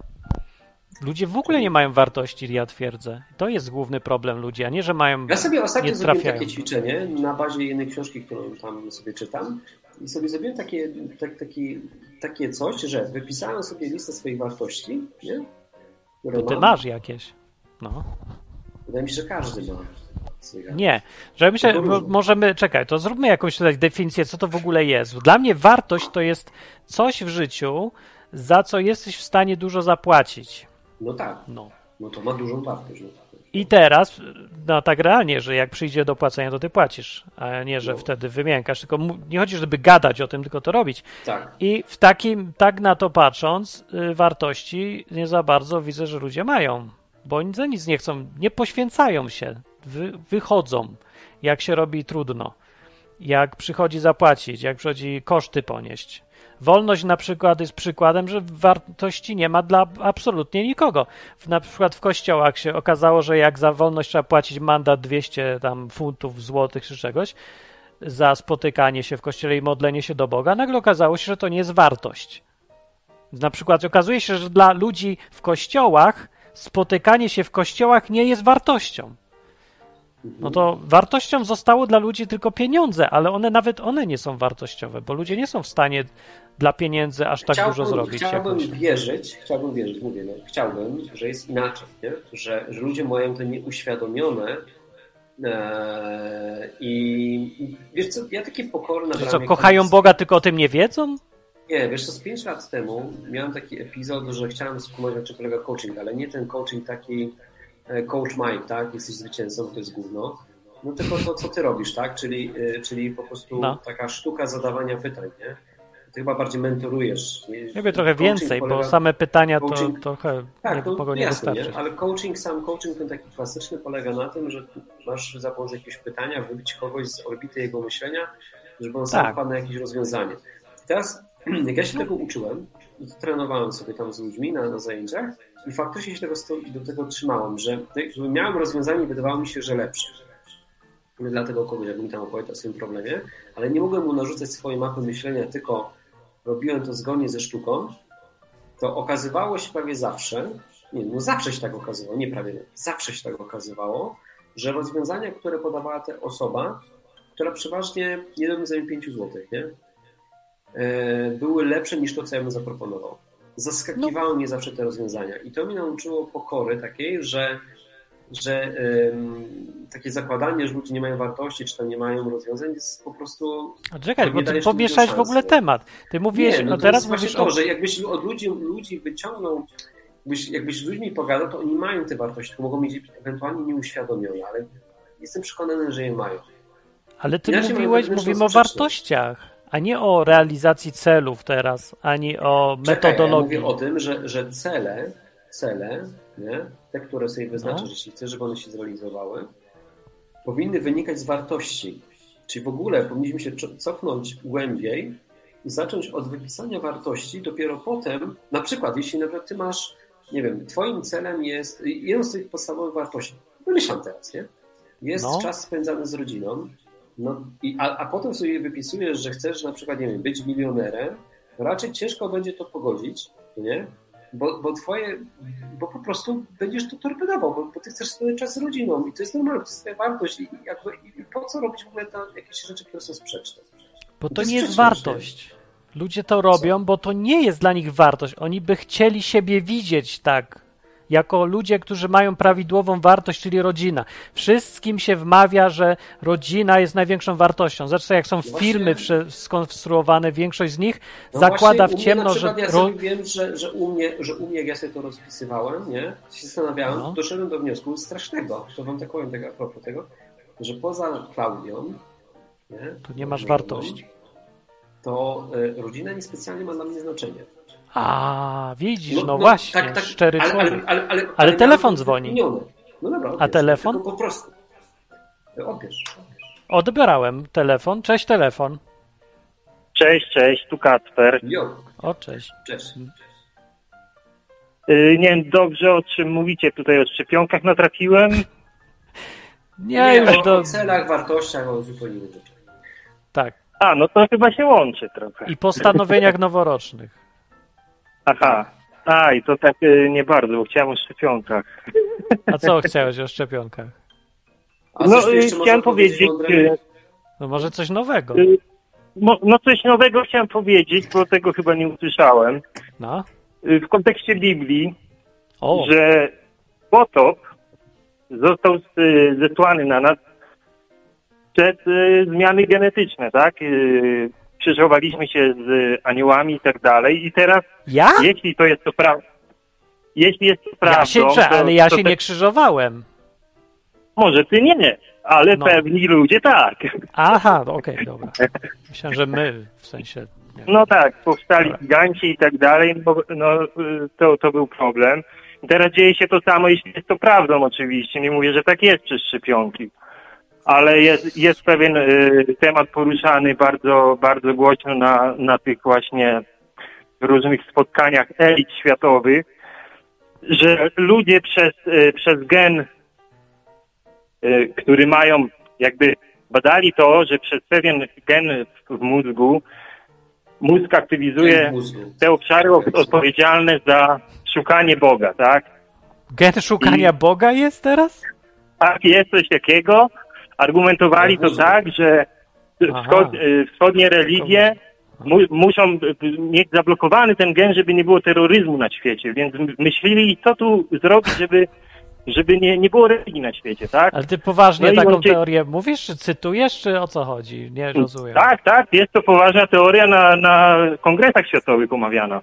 C: Ludzie w ogóle nie mają wartości, ja twierdzę. To jest główny problem ludzi, a nie, że mają...
D: Ja sobie ostatnio
C: nie
D: zrobiłem takie ćwiczenie na bazie jednej książki, którą tam sobie czytam i sobie zrobiłem takie, tak, taki, takie coś, że wypisałem sobie listę swoich wartości, nie? Które
C: To ty
D: mam.
C: masz jakieś. No.
D: Wydaje mi się, że każdy ma.
C: Nie, że myślę, możemy, czekaj, to zróbmy jakąś tutaj definicję, co to w ogóle jest. Dla mnie wartość to jest coś w życiu, za co jesteś w stanie dużo zapłacić.
D: No tak,
C: No.
D: no to ma dużą wartość. No.
C: I teraz, no tak realnie, że jak przyjdzie do płacenia, to ty płacisz, a nie, że
D: No.
C: wtedy wymiękasz, tylko nie chodzi, żeby gadać o tym, tylko to robić.
D: Tak,
C: I w takim, tak na to patrząc, y, wartości nie za bardzo widzę, że ludzie mają, bo oni za nic nie chcą, nie poświęcają się, wy, wychodzą, jak się robi trudno. jak przychodzi zapłacić, jak przychodzi koszty ponieść. Wolność na przykład jest przykładem, że wartości nie ma dla absolutnie nikogo. Na przykład w kościołach się okazało, że jak za wolność trzeba płacić mandat 200 tam funtów, złotych czy czegoś, za spotykanie się w kościele i modlenie się do Boga, nagle okazało się, że to nie jest wartość. Na przykład okazuje się, że dla ludzi w kościołach spotykanie się w kościołach nie jest wartością. No to wartością zostało dla ludzi tylko pieniądze, ale one nawet one nie są wartościowe, bo ludzie nie są w stanie dla pieniędzy aż tak
D: chciałbym,
C: dużo zrobić.
D: Chciałbym
C: jakoś.
D: wierzyć, chciałbym wierzyć, mówię, no, chciałbym, że jest inaczej, nie? Że, że ludzie mają to nieuświadomione e, i wiesz co, ja takie pokorne...
C: Że co, kochają Boga, tylko o tym nie wiedzą?
D: Nie, wiesz co, z 5 lat temu miałem taki epizod, że chciałem skumać, na czym polega coaching, ale nie ten coaching taki coach Mike, tak? Jesteś zwycięzcą, to jest gówno. No tylko to, co ty robisz, tak? Czyli, e, czyli po prostu
C: No.
D: taka sztuka zadawania pytań, nie? Ty chyba bardziej mentorujesz. nie?
C: Ja trochę więcej, bo
D: polega-
C: same pytania to
D: coaching-
C: trochę
D: tak,
C: nie,
D: no,
C: mogą nie
D: jasne,
C: wystarczyć.
D: nie? ale coaching, sam coaching ten taki klasyczny polega na tym, że masz za pomocą jakiegoś pytania wybić kogoś z orbity jego myślenia, żeby on sam
C: Tak.
D: wpadł na jakieś rozwiązanie. Teraz, jak ja się tego uczyłem, to trenowałem sobie tam z ludźmi na, na zajęciach i faktycznie się tego, do tego trzymałem, że jakby miałem rozwiązanie i wydawało mi się, że lepsze. Dlatego kogoś, jakbym tam opowiadał o swoim problemie, ale nie mogłem mu narzucać swojej mapy myślenia, tylko robiłem to zgodnie ze sztuką, to okazywało się prawie zawsze, nie, no zawsze się tak okazywało, nie prawie, zawsze się tak okazywało, że rozwiązania, które podawała ta osoba, która przeważnie nie robi za 5 zł, nie? E, były lepsze niż to, co ja bym zaproponował. Zaskakiwały mnie zawsze te rozwiązania i to mnie nauczyło pokory takiej, że, że em, takie zakładanie, że ludzie nie mają wartości, czy tam nie mają rozwiązań jest po prostu
C: A czekaj, bo ty pomieszałeś w ogóle temat. Ty mówiłeś,
D: nie, no
C: no
D: to
C: teraz mówisz
D: to,
C: o...
D: że jakbyś od ludzi, ludzi wyciągnął, jakbyś, jakbyś z ludźmi pogadał, to oni mają te wartości, tylko mogą mieć ewentualnie nieuświadomione, ale jestem przekonany, że je mają.
C: Ale ty
D: Ja się
C: mówiłeś, mówimy o wartościach, a nie o realizacji celów teraz, ani o
D: Czekaj,
C: metodologii.
D: Ja mówię o tym, że, że cele, cele, nie, te, które sobie wyznaczasz,
C: No.
D: jeśli chcesz, żeby one się zrealizowały, powinny wynikać z wartości. Czyli w ogóle powinniśmy się cofnąć głębiej i zacząć od wypisania wartości, dopiero potem, na przykład, jeśli na przykład ty masz, nie wiem, twoim celem jest, jedną z tych podstawowych wartości, wymyślam teraz, nie? Jest
C: No.
D: czas spędzany z rodziną, no, i, a, a potem sobie wypisujesz, że chcesz na przykład, nie wiem, być milionerem, raczej ciężko będzie to pogodzić, nie? Bo, bo twoje, bo po prostu będziesz to torpedował, bo, bo ty chcesz spędzać czas z rodziną i to jest normalne, to jest twoja wartość i, jakby, i, po co robić w ogóle tam jakieś rzeczy, które są sprzeczne?
C: Bo
D: To
C: to nie jest wartość. Ludzie to robią, bo to nie jest dla nich wartość. Oni by chcieli siebie widzieć tak, jako ludzie, którzy mają prawidłową wartość, czyli rodzina. Wszystkim się wmawia, że rodzina jest największą wartością. Zresztą jak są
D: Właśnie-
C: filmy skonstruowane, większość z nich
D: No
C: zakłada w
D: mnie
C: ciemno, że...
D: Ja sobie wiem, że, że, u mnie, że u mnie, jak ja sobie to rozpisywałem, nie? się zastanawiałem,
C: No.
D: doszedłem do wniosku strasznego, to wam tak powiem tak a propos tego, że poza Klaudią, nie?
C: Tu nie masz wartości.
D: To y, rodzina niespecjalnie ma dla mnie znaczenie.
C: A, widzisz, no, właśnie, szczery
D: ale,
C: człowiek.
D: ale, ale, ale,
C: Ale telefon dzwoni.
D: No dobra, odbierz,
C: telefon?
D: tylko Po prostu. Odbierz.
C: Odbierałem telefon. Cześć, telefon.
E: Cześć, cześć, tu Kacper.
D: Jo,
C: O, cześć.
D: cześć.
E: Yy, nie wiem dobrze o czym mówicie tutaj, o szczepionkach natrafiłem.
C: Nie,
D: Nie,
C: już
D: o,
C: do...
D: o celach, wartościach, o zupełnie innych.
C: Tak.
E: A, no to chyba się łączy trochę.
C: I postanowieniach noworocznych.
E: Aha. A, i to tak yy, nie bardzo, bo chciałem o szczepionkach.
C: A co chciałeś o szczepionkach?
D: A
E: No,
D: jeszcze
E: chciałem powiedzieć, yy,
C: No może coś nowego.
E: yy, no, no coś nowego chciałem powiedzieć, bo tego chyba nie usłyszałem.
C: No.
E: Yy, w kontekście Biblii,
C: O,
E: że potop został z- zesłany na nas przez y, zmiany genetyczne, tak? Y, krzyżowaliśmy się z aniołami i tak dalej i teraz
C: ja?
E: jeśli to jest to prawda, jeśli jest to prawdą,
C: Ja się,
E: to,
C: ale ja się
E: te-
C: nie krzyżowałem.
E: może ty nie, ale
C: No.
E: pewni ludzie tak.
C: Aha, okej, dobra. Myślałem, że my, w sensie... Nie.
E: No tak, powstali
C: Dobra.
E: giganci i tak dalej, no, no to, to był problem. Teraz dzieje się to samo, jeśli jest to prawdą oczywiście. Nie mówię, że tak jest przez szczepionki. Ale jest, jest pewien y, temat poruszany bardzo, bardzo głośno na, na tych właśnie różnych spotkaniach elit światowych, że ludzie przez, y, przez gen, y, który mają, jakby badali to, że przez pewien gen w, w mózgu mózg aktywizuje
D: mózgu.
E: te obszary odpowiedzialne za szukanie Boga, tak?
C: Gen szukania Boga jest teraz?
E: Tak, jest coś takiego. Argumentowali to tak, że wschod, y, wschodnie religie mu, muszą mieć zablokowany ten gen, żeby nie było terroryzmu na świecie, więc myśleli, co tu zrobić, żeby, żeby nie, nie było religii na świecie, tak?
C: Ale ty poważnie
E: No
C: taką teorię mówisz, czy cytujesz, czy o co chodzi? Nie rozumiem.
E: Tak, tak, jest to poważna teoria na, na kongresach światowych omawiana.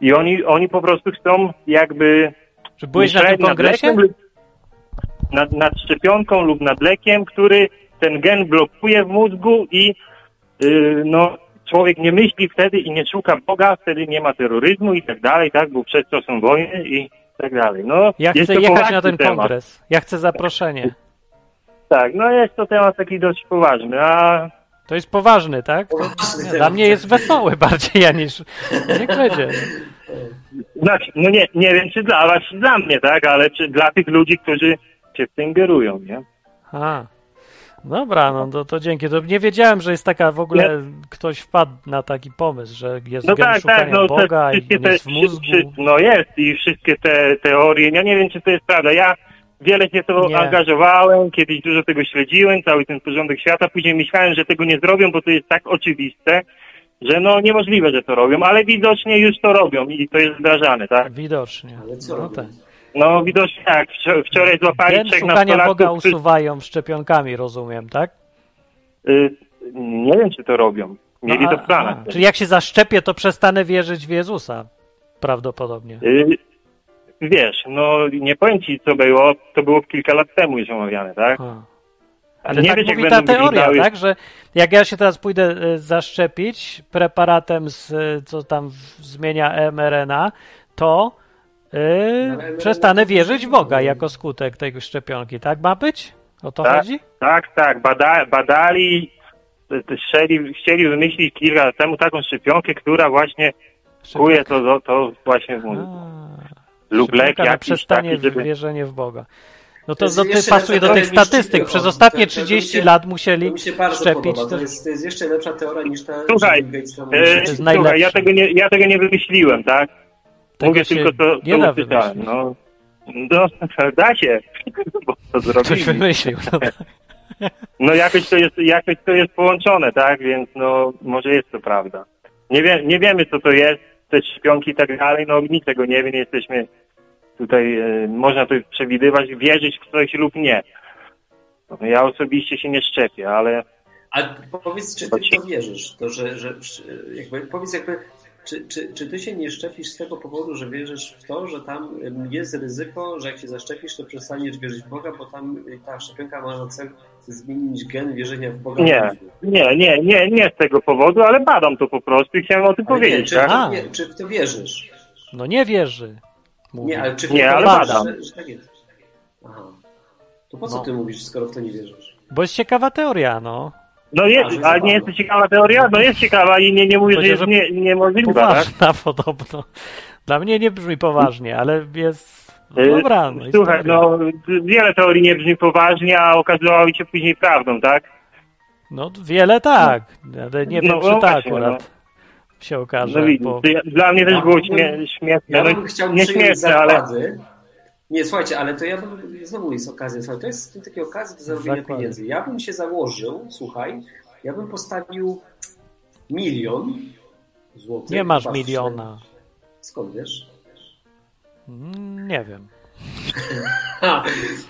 E: I oni, oni po prostu chcą jakby
C: Czy byłeś na tym kongresie?
E: lub- Nad, nad szczepionką lub nad lekiem, który ten gen blokuje w mózgu i yy, no, człowiek nie myśli wtedy i nie szuka Boga, wtedy nie ma terroryzmu i tak dalej, tak, bo przez to są wojny i tak dalej. No,
C: Ja
E: jest
C: chcę
E: to
C: jechać na ten
E: temat.
C: kongres. Ja chcę zaproszenie.
E: Tak, no jest to temat taki dość poważny, a
C: To jest poważny, tak?
D: Poważny
C: nie, dla mnie jest wesoły bardziej, ja niż... Niech będzie.
E: Znaczy, no nie, nie wiem, czy dla was, czy dla mnie, tak, ale czy dla tych ludzi, którzy się w tym ingerują, nie?
C: A. Dobra, no to, to dzięki. To nie wiedziałem, że jest taka w ogóle, ktoś wpadł na taki pomysł, że jest
E: No tak,
C: szukania
E: tak, no
C: Boga
E: te,
C: i
E: te,
C: jest w mózgu.
E: wszy- no jest i wszystkie te teorie, ja nie wiem, czy to jest prawda, ja wiele się w to
C: Nie.
E: angażowałem, kiedyś dużo tego śledziłem, cały ten porządek świata, później myślałem, że tego nie zrobią, bo to jest tak oczywiste, że no niemożliwe, że to robią, ale widocznie już to robią i to jest wdrażane, tak?
C: Widocznie.
D: Ale co
C: No
D: robią?
C: tak.
E: No widocznie tak, Wczor- wczoraj złapali
C: Gen
E: trzech
C: szukania Boga usuwają szczepionkami, rozumiem, tak?
E: y, nie wiem, czy to robią. Mieli
C: No,
E: to w planach.
C: a, Czyli jak się zaszczepię, to przestanę wierzyć w Jezusa. Prawdopodobnie.
E: Y, Wiesz, no nie powiem ci co było, to było kilka lat temu już omawiane, tak?
C: A. Ale
E: nie
C: tak
E: wiesz,
C: mówi ta teoria,
E: wyglądały-
C: tak? Że jak ja się teraz pójdę e, zaszczepić preparatem, z, e, co tam zmienia mRNA, to
D: ale
C: przestanę
D: to
C: wierzyć w Boga jako skutek tej szczepionki, tak ma być? O to
E: Tak.
C: chodzi?
E: Tak, tak, bada, badali, chcieli, chcieli wymyślić kilka lat temu taką szczepionkę, która właśnie kuje to, to, to właśnie w mózgu. Lub lek jakiś
C: przestanie
E: taki, żeby...
C: wierzenie w Boga. No
D: To
C: to, to, to pasuje do tych statystyk. Przez ostatnie
D: to- to mi
C: 30
D: się-
C: lat
D: To
C: musieli
D: mi się bardzo
C: szczepić.
D: podoba.
C: To,
D: To jest, to jest jeszcze lepsza teoria niż ta,
E: Słuchaj, E, słuchaj, ja tego, nie, ja tego nie wymyśliłem, tak?
C: Tego
E: Mówię tylko to,
C: nie
E: co
C: da
E: usłyszałem. No, no, da się, bo to
C: Ktoś
E: zrobili.
C: wymyślił. No, tak.
E: No jakoś to jest, jakoś to jest połączone, tak? Więc no może jest to prawda. Nie, wie, nie wiemy co to jest, te szczepionki i tak dalej, no nikt tego nie wie, nie jesteśmy tutaj, e, można to przewidywać, wierzyć w coś lub nie. No, ja osobiście się nie szczepię, ale
D: Ale powiedz, czy ty to wierzysz? To, że, że jakby, powiedz jakby, czy, czy, czy ty się nie szczepisz z tego powodu, że wierzysz w to, że tam jest ryzyko, że jak się zaszczepisz, to przestaniesz wierzyć w Boga, bo tam y, ta szczepionka ma na cel zmienić gen wierzenia w Boga.
E: nie, nie, nie, nie, nie z tego powodu, ale badam to po prostu i chciałem o tym
D: Ale nie,
E: powiedzieć,
D: czy,
E: tak?
D: w to,
C: A.
D: wie- czy w to wierzysz?
C: no nie wierzy. Mówi.
D: Nie, ale czy w
E: Nie, ale badam.
D: że, że tak jest? Aha. To po co
C: No.
D: ty mówisz, skoro w to nie wierzysz?
C: Bo jest ciekawa teoria, no.
E: No jest,
D: że
E: ale nie jest to ciekawa teoria? No jest ciekawa i nie, nie mówię, że jest nie, niemożliwa, tak?
C: Poważna podobno. Dla mnie nie brzmi poważnie, ale jest... No
E: E,
C: dobra, no
E: Słuchaj, no wiele teorii nie brzmi poważnie, a okazywały się później prawdą, tak?
C: No wiele tak, ale nie wiem,
E: No,
C: czy
E: no
C: tak
E: właśnie,
C: akurat się okaże.
E: No
C: bo...
E: dla mnie też było śmie śmieszne.
D: Ja
E: no,
D: bym chciał
E: nie śmieszne, ale
D: zakłady. Nie, słuchajcie, ale to ja bym, znowu jest okazja, słuchaj, to jest takie okazja do zarobienia
C: Zakłady.
D: pieniędzy. Ja bym się założył, słuchaj, ja bym postawił milion złotych.
C: Nie masz
D: Patrzę.
C: miliona.
D: Skąd wiesz?
C: Mm, Nie wiem.
D: Ha,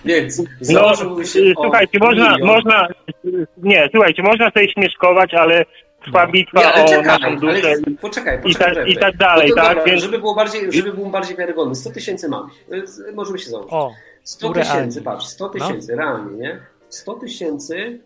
D: więc
E: no,
D: założyłbym się
E: y,
D: o
E: słuchajcie, można,
D: milion.
E: można, nie, słuchajcie, można sobie śmieszkować, ale trwa
C: No.
E: bitwa o
D: czekaj,
E: naszą
D: ale
E: duszę.
D: poczekaj,
E: i
D: poczekaj.
E: tak- i tak dalej,
D: no
E: tak?
D: Dobra,
E: Więc-
D: żeby, było bardziej, żeby był bardziej wiarygodny. 100 tysięcy mam. Y, Możemy się założyć.
C: O,
D: 100
C: realnie.
D: tysięcy, patrz, 100 tysięcy, realnie, nie? 100 tysięcy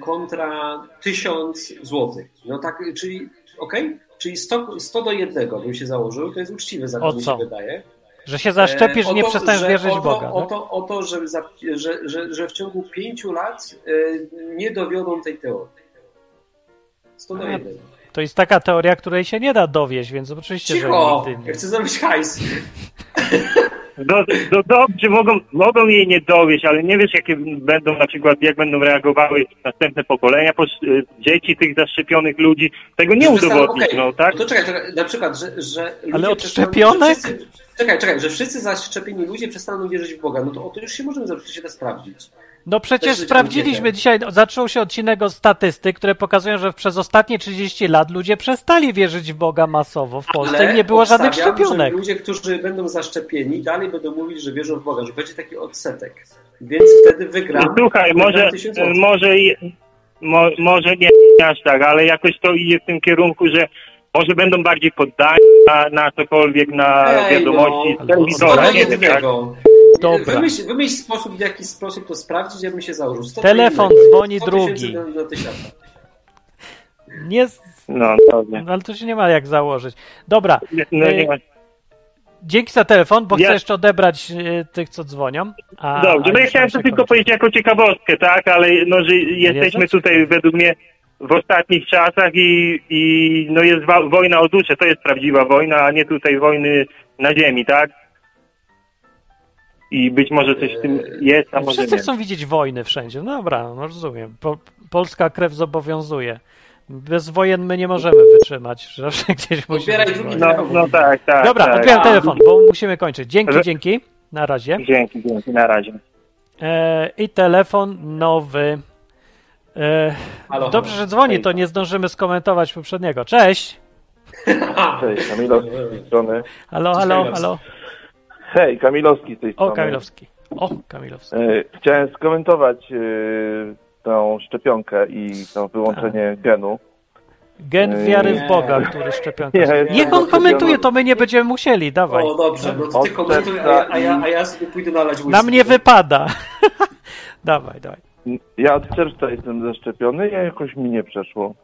D: kontra 1000 złotych. No tak, czyli, okej? Czyli 100, 100 do jednego bym się założył, to jest uczciwy zakład, mi się wydaje.
C: Że się zaszczepisz
D: E,
C: i nie
D: to,
C: przestaniesz
D: że-
C: wierzyć
D: o
C: w
D: to,
C: Boga.
D: O
C: tak?
D: to, o to że, za, że, że, że w ciągu pięciu lat e, nie dowiodą tej teorii. 100 do
C: A,
D: 1.
C: To jest taka teoria, której się nie da dowieść, więc oczywiście,
D: Cicho!
C: że
D: Ja
C: nigdy nie.
D: chcę zrobić hajs.
E: Do, do, dobrze, mogą, mogą jej nie dowieść, ale nie wiesz, jakie będą na przykład, jak będą reagowały następne pokolenia, po, dzieci tych zaszczepionych ludzi. Tego nie udowodnisz,
D: okej,
E: no tak?
D: To czekaj, czekaj, na przykład, że, że ludzie
C: Ale od szczepionek?
D: wszyscy- Czekaj, czekaj, że wszyscy zaszczepieni ludzie przestaną wierzyć w Boga. No to o to już się możemy zobaczyć, to się da sprawdzić.
C: No przecież sprawdziliśmy dzisiaj, zaczął się odcinek od statystyk, które pokazują, że przez ostatnie 30 lat ludzie przestali wierzyć w Boga masowo w Polsce
D: Ale
C: i nie było żadnych szczepionek.
D: Że ludzie, którzy będą zaszczepieni, dalej będą mówić, że wierzą w Boga, że będzie taki odsetek. Więc wtedy wygram.
E: Słuchaj, może,
D: 1000 złotych.
E: może, i- mo, może nie aż tak, ale jakoś to idzie w tym kierunku, że może będą bardziej poddani na, na cokolwiek, na
D: Ej,
E: wiadomości
D: no,
E: z telewizora, nie wiem, tak?
C: Dobra.
D: Wymyśl, wymyśl sposób, w jaki sposób to sprawdzić, ja bym się założył. 100
C: Telefon dzwoni
D: 100 tysięcy
C: drugi.
D: Do, do tysiąca.
C: Nie,
E: No, dobrze.
C: no ale to się nie ma jak założyć. Dobra,
E: No,
C: Ej,
E: nie ma...
C: dzięki za telefon, bo
E: Ja-
C: chcę jeszcze odebrać e, tych, co dzwonią. A,
E: Dobrze,
C: a
E: no ja chciałem to tylko
C: kończy.
E: powiedzieć jako ciekawostkę, tak, ale no, że jesteśmy tutaj według mnie w ostatnich czasach i, i no jest wa- wojna o duszę, to jest prawdziwa wojna, a nie tutaj wojny na ziemi, tak? I być może coś w tym jest, a może
C: Wszyscy
E: nie.
C: chcą widzieć wojny wszędzie. No dobra, no rozumiem. Po, polska krew zobowiązuje. Bez wojen my nie możemy wytrzymać. Zawsze gdzieś musi
D: Odbieraj
C: być
D: drugi.
E: No, no tak, tak.
C: Dobra,
E: tak.
C: odbieram telefon, bo musimy kończyć. Dzięki,
E: Że-
C: dzięki. Na razie.
E: Dzięki, dzięki, na razie.
C: E, I telefon nowy. E,
D: Halo,
C: dobrze, że dzwoni, to nie zdążymy skomentować poprzedniego. Cześć.
F: Cześć, Kamilowski z tej strony.
C: Halo, halo, halo.
F: Hej, Kamilowski z tej strony.
C: O, Kamilowski. O, Kamilowski.
F: E, Chciałem skomentować e, tą szczepionkę i to wyłączenie genu.
C: Gen wiary w Boga, który szczepionka.
F: Nie,
C: Niech on komentuje, to my nie będziemy musieli, dawaj.
D: O, dobrze, no to ty komentuj, a ja, a, ja, a ja sobie pójdę nalać whisky.
C: Nam nie wypada. dawaj, dawaj.
F: Ja od czerwca jestem zaszczepiony i jakoś mi nie przeszło.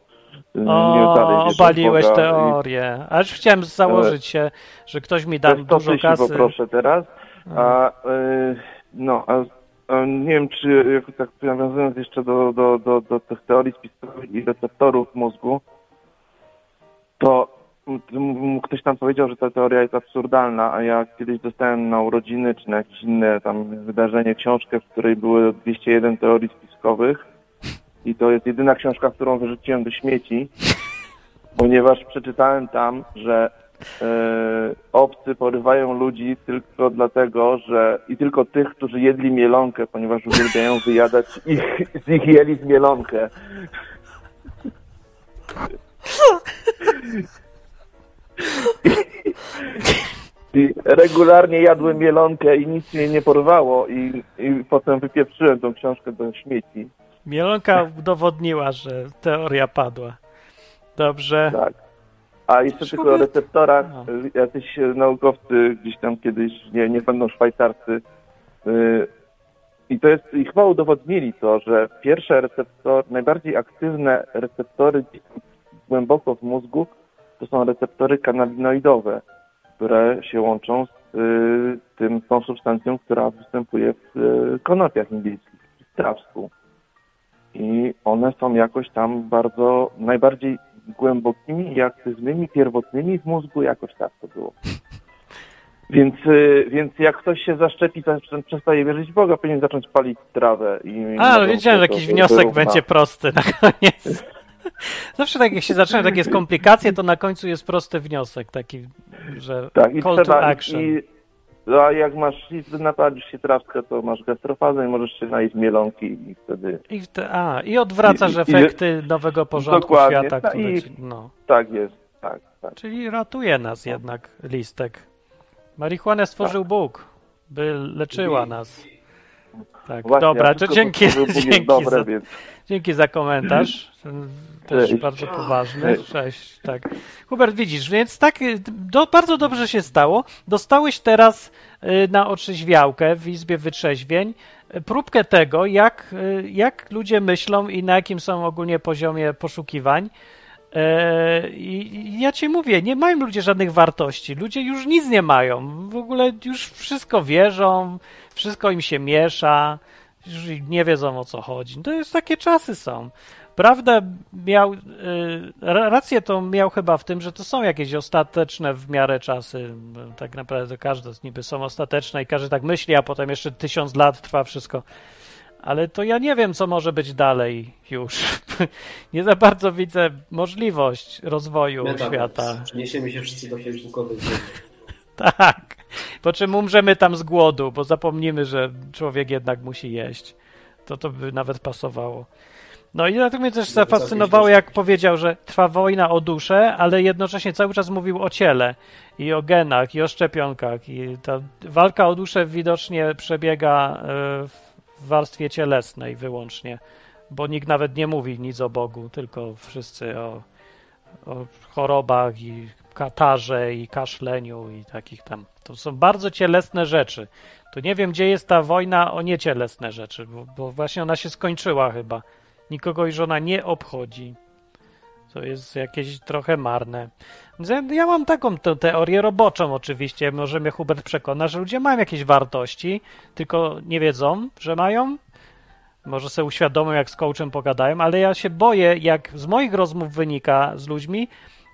C: O, obaliłeś teorię. Aż chciałem założyć się, że ktoś mi
F: i
C: da
F: Te 100
C: dużo kasy.
F: poproszę teraz. A, e, no, a, a nie wiem, czy jak tak nawiązując jeszcze do, do, do, do tych teorii spiskowych i receptorów mózgu, to ktoś tam powiedział, że ta teoria jest absurdalna, a ja kiedyś dostałem na urodziny czy na jakieś inne tam wydarzenie książkę, w której były 201 teorii spiskowych i to jest jedyna książka, którą wyrzuciłem do śmieci, ponieważ przeczytałem tam, że e, obcy porywają ludzi tylko dlatego, że i tylko tych, którzy jedli mielonkę, ponieważ uwielbiają wyjadać ich, z ich jelit mielonkę. I regularnie jadłem mielonkę i nic mnie nie porwało i, i potem wypieprzyłem tą książkę do śmieci.
C: Mielonka udowodniła, że teoria padła. Dobrze.
F: Tak. A jeszcze tylko o receptorach.
C: No.
F: Jacyś e, naukowcy gdzieś tam kiedyś, nie, nie będą szwajcarscy. y, I to jest, i chyba udowodnili to, że pierwsze receptory, najbardziej aktywne receptory głęboko w mózgu to są receptory kanabinoidowe, które się łączą z y, tym, tą substancją, która występuje w y, konopiach indyjskich, w trawsku. I one są jakoś tam bardzo, najbardziej głębokimi i aktywnymi, pierwotnymi w mózgu, jakoś tak to było. Więc, y, więc jak ktoś się zaszczepi, to przestaje wierzyć w Boga, powinien zacząć palić trawę. I
C: A, wiedziałem, że
F: to
C: jakiś wniosek
F: wyrówna.
C: będzie prosty na koniec. Zawsze tak jak się zaczyna takie skomplikacje, to na końcu jest prosty wniosek, taki, że
F: Tak, i
C: call to
F: trzeba,
C: action.
F: i, a jak masz, i napalisz się trawkę, to masz gastrofazę i możesz się najeść mielonki i wtedy,
C: I, te, a, I odwracasz
F: I- i-
C: efekty nowego porządku świata,
F: No
C: który
F: i-
C: ci, no.
F: tak jest, tak, tak.
C: Czyli ratuje nas jednak listek. Marihuanę stworzył Bóg, by leczyła nas. Tak,
F: Właśnie,
C: dobra, to dzięki,
F: jest
C: dzięki,
F: dobre,
C: za,
F: więc
C: dzięki za komentarz. Też
F: Cześć.
C: bardzo poważny.
F: Cześć.
C: Cześć, tak. Hubert, widzisz, więc tak, do, bardzo dobrze się stało. Dostałeś teraz y, na otrzeźwiałkę w Izbie Wytrzeźwień y, próbkę tego, jak, y, jak ludzie myślą i na jakim są ogólnie poziomie poszukiwań. E, I ja ci mówię, nie mają ludzie żadnych wartości. Ludzie już nic nie mają. W ogóle już wszystko wierzą, wszystko im się miesza, już nie wiedzą o co chodzi. To jest takie czasy są. Prawda miał, ra- rację to miał chyba w tym, że to są jakieś ostateczne w miarę czasy. Tak naprawdę każde niby są ostateczne i każdy tak myśli, a potem jeszcze tysiąc lat trwa wszystko. Ale to ja nie wiem, co może być dalej już. Nie za bardzo widzę możliwość rozwoju
D: Metaverse.
C: świata.
D: Przeniesiemy się wszyscy do facebookowych.
C: Tak. Po czym umrzemy tam z głodu, bo zapomnimy, że człowiek jednak musi jeść. To to by nawet pasowało. No i dlatego mnie też
D: to
C: zafascynowało, jak powiedział, że trwa wojna o duszę, ale jednocześnie cały czas mówił o ciele i o genach i o szczepionkach. I ta walka o duszę widocznie przebiega e, w warstwie cielesnej wyłącznie, bo nikt nawet nie mówi nic o Bogu, tylko wszyscy o, o chorobach i katarze i kaszleniu i takich tam. To są bardzo cielesne rzeczy. To nie wiem, gdzie jest ta wojna o niecielesne rzeczy, bo, bo właśnie ona się skończyła chyba. Nikogo już ona nie obchodzi. To jest jakieś trochę marne. Ja- mam taką teorię roboczą oczywiście. Może mnie Hubert przekona, że ludzie mają jakieś wartości, tylko nie wiedzą, że mają. Może sobie uświadomią, jak z coachem pogadają, ale ja się boję, jak z moich rozmów wynika z ludźmi,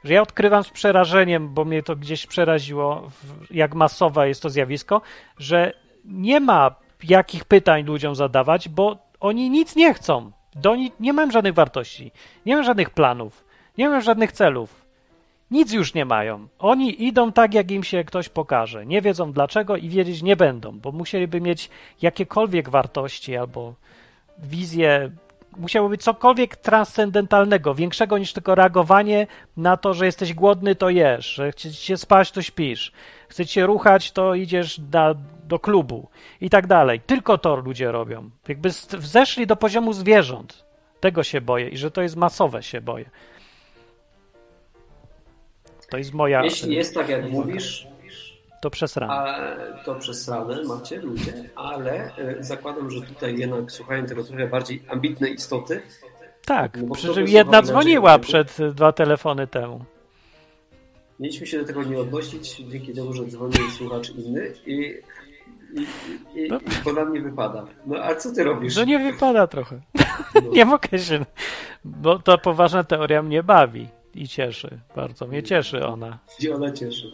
C: że ja odkrywam z przerażeniem, bo mnie to gdzieś przeraziło, jak masowe jest to zjawisko, że nie ma jakich pytań ludziom zadawać, bo oni nic nie chcą. Do oni nie mają żadnych wartości, nie mają żadnych planów, nie mają żadnych celów. Nic już nie mają. Oni idą tak, jak im się ktoś pokaże. Nie wiedzą dlaczego i wiedzieć nie będą, bo musieliby mieć jakiekolwiek wartości albo wizję. Musiało być cokolwiek transcendentalnego, większego niż tylko reagowanie na to, że jesteś głodny, to jesz, że chcesz się spać, to śpisz, chcesz się ruchać, to idziesz na, do klubu i tak dalej. Tylko to ludzie robią. Jakby zeszli do poziomu zwierząt. Tego się boję i że to jest masowe się boję. To jest moja.
D: Jeśli jest tak, jak mówisz,
C: To przesrane.
D: a to przesrane macie ludzie, ale e, zakładam, że tutaj jednak słuchają tego trochę bardziej ambitne istoty.
C: Tak,
D: no
C: przy czym jedna dzwoniła przed dwa telefony temu.
D: Mieliśmy się do tego nie odnosić, dzięki temu, że dzwonił słuchacz inny i, i, i,
C: No.
D: i to na mnie wypada. No a co ty robisz?
C: Że nie wypada trochę.
D: No.
C: Nie mogę się. Bo ta poważna teoria mnie bawi i cieszy. Bardzo mnie cieszy ona.
D: Gdzie ona cieszy?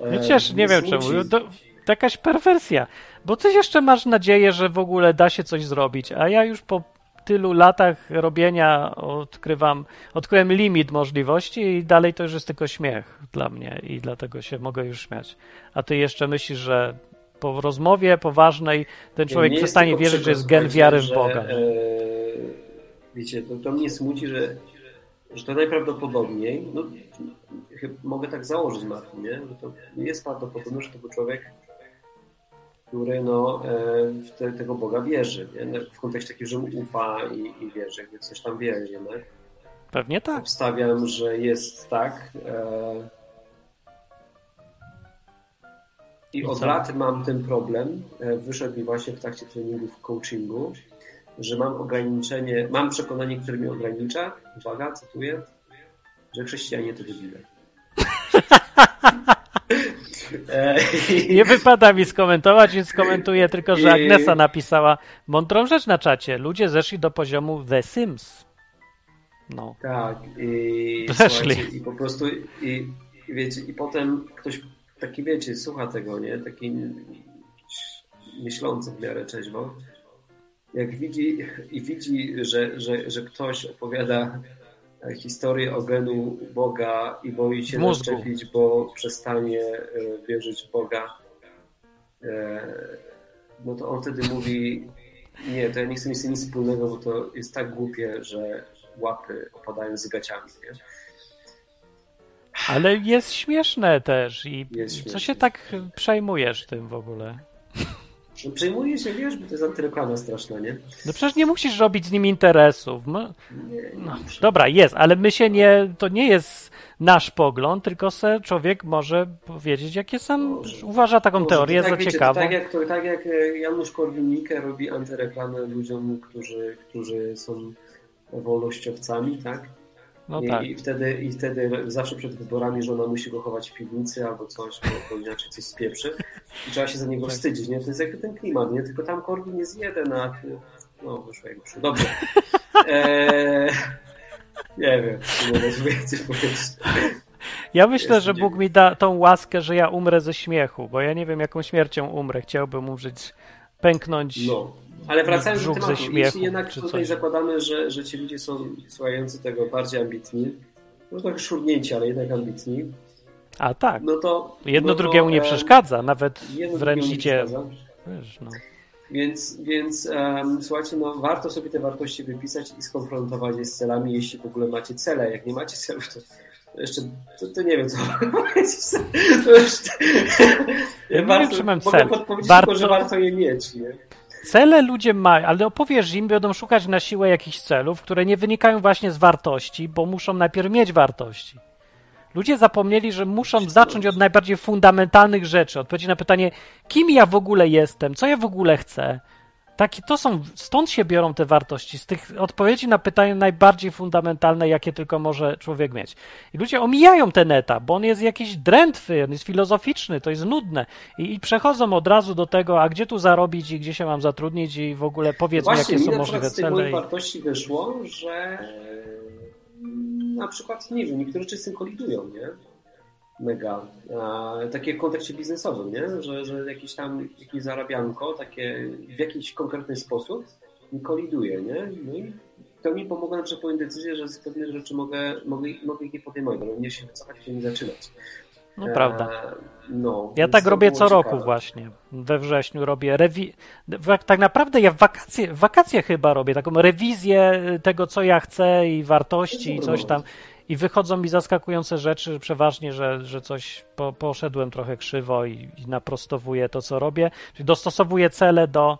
D: E,
C: Mnie cieszy, nie wiem
D: smuci.
C: czemu. To, to jakaś perwersja. Bo ty jeszcze masz nadzieję, że w ogóle da się coś zrobić, a ja już po tylu latach robienia odkrywam, odkryłem limit możliwości i dalej to już jest tylko śmiech dla mnie i dlatego się mogę już śmiać. A ty jeszcze myślisz, że po rozmowie poważnej ten człowiek
D: Nie
C: przestanie wierzyć, że jest gen wiary w Boga.
D: że, E, wiecie, to, to mnie smuci, że, że to najprawdopodobniej, no, chyba mogę tak założyć, Martin, nie? że to jest prawdopodobne, że to był człowiek, który no, e, w te, tego Boga wierzy, nie? No, w kontekście takim, że mu ufa i, i wierzy, jakby coś tam wie, nie? No?
C: Pewnie tak.
D: Obstawiam, że jest tak. E... I
C: I
D: od
C: co?
D: lat mam ten problem. e, Wyszedł mi właśnie w trakcie treningów coachingu, że mam ograniczenie, mam przekonanie, które mnie ogranicza. Uwaga, cytuję, że chrześcijanie to debile.
C: Nie wypada mi skomentować, więc skomentuję tylko, że Agnesa napisała mądrą rzecz na czacie. Ludzie zeszli do poziomu The Sims. No.
D: Tak, i, słuchajcie, i po prostu i, i wiecie, i potem ktoś taki wiecie, słucha tego, nie? Taki myślący w miarę trzeźwo, jak widzi i widzi, że, że, że ktoś opowiada historię o genu Boga i boi się zaszczepić, bo przestanie e, wierzyć w Boga, e, no to on wtedy mówi nie, to ja nie chcę mieć nic wspólnego, bo to jest tak głupie, że łapy opadają z gaciami, nie?
C: Ale jest śmieszne też i
D: Jest
C: co
D: śmieszne.
C: się tak przejmujesz tym w ogóle?
D: No, przejmuje się, wiesz, bo to jest antyreklama straszna, nie?
C: No przecież nie musisz robić z nim interesów. No, no, dobra, jest, ale my się nie, to nie jest nasz pogląd, tylko se człowiek może powiedzieć, jakie sam
D: Może.
C: uważa taką
D: Może,
C: teorię
D: to
C: za
D: tak, wiecie, to
C: ciekawą.
D: Tak jak, to, tak jak e, Janusz Korwin-Mikke robi antyreklamę ludziom, którzy, którzy są wolnościowcami, tak?
C: No
D: I,
C: tak.
D: i, wtedy, I wtedy zawsze przed wyborami żona musi go chować w piwnicy albo coś, bo, bo inaczej coś spieprzy. I trzeba się za niego
C: Tak.
D: wstydzić, nie? To jest jakby ten klimat, nie? Tylko tam Korwin jest jeden, a. No, wyszło jak wyszło. Dobrze. Eee, nie wiem, mogę tu więcej powiedzieć.
C: Ja myślę,
D: Jest
C: że. Bóg mi da tą łaskę, że ja umrę ze śmiechu, bo ja nie wiem, jaką śmiercią umrę. Chciałbym umrzeć, pęknąć.
D: No. Ale wracając do tematu,
C: śmiechu,
D: jeśli jednak tutaj
C: coś.
D: zakładamy, że, że ci ludzie są słuchający tego bardziej ambitni, może trochę szurnięci, ale jednak ambitni,
C: A tak.
D: no to...
C: Jedno
D: no to,
C: drugiemu nie
D: em,
C: przeszkadza, nawet wręcz
D: nie
C: idzie. Wiesz, no.
D: Więc, więc em, słuchajcie, no warto sobie te wartości wypisać i skonfrontować je z celami, jeśli w ogóle macie cele. Jak nie macie celów, to to jeszcze, to, to nie wiem co powiedzieć. To
C: Ja nie wiem, czy mam cel. Warto-
D: tylko, że warto je mieć. Nie?
C: Cele ludzie mają, ale opowiesz im, będą szukać na siłę jakichś celów, które nie wynikają właśnie z wartości, bo muszą najpierw mieć wartości. Ludzie zapomnieli, że muszą zacząć od najbardziej fundamentalnych rzeczy, odpowiedzieć na pytanie, kim ja w ogóle jestem, co ja w ogóle chcę. Taki, to są, stąd się biorą te wartości, z tych odpowiedzi na pytania najbardziej fundamentalne, jakie tylko może człowiek mieć. I ludzie omijają ten etap, bo on jest jakiś drętwy, on jest filozoficzny, to jest nudne. I, I przechodzą od razu do tego, a gdzie tu zarobić i gdzie się mam zatrudnić i w ogóle powiedz mi,
D: Właśnie,
C: jakie
D: mi
C: są możliwe cele.
D: mojej
C: I...
D: wartości wyszło, że na przykład, nie wiem, niektóre rzeczy z tym kolidują, nie? Mega. Takie w kontekście biznesowym, nie? Że, że jakieś tam, jakieś zarabianko, takie w jakiś konkretny sposób mi koliduje, nie? No i to mi pomogło na przykład podjąć decyzję, że z pewnych rzeczy mogę, mogę, mogę ich nie podejmować, ale nie się wycofać i nie zaczynać.
C: No prawda.
D: E, no,
C: Ja tak robię co roku
D: ciekawe.
C: właśnie. We wrześniu robię rewi... Tak naprawdę ja w wakacje, w wakacje chyba robię taką rewizję tego, co ja chcę i wartości i coś tam. I wychodzą mi zaskakujące rzeczy, przeważnie, że, że coś po, poszedłem trochę krzywo i, i naprostowuję to, co robię. Czyli dostosowuję cele do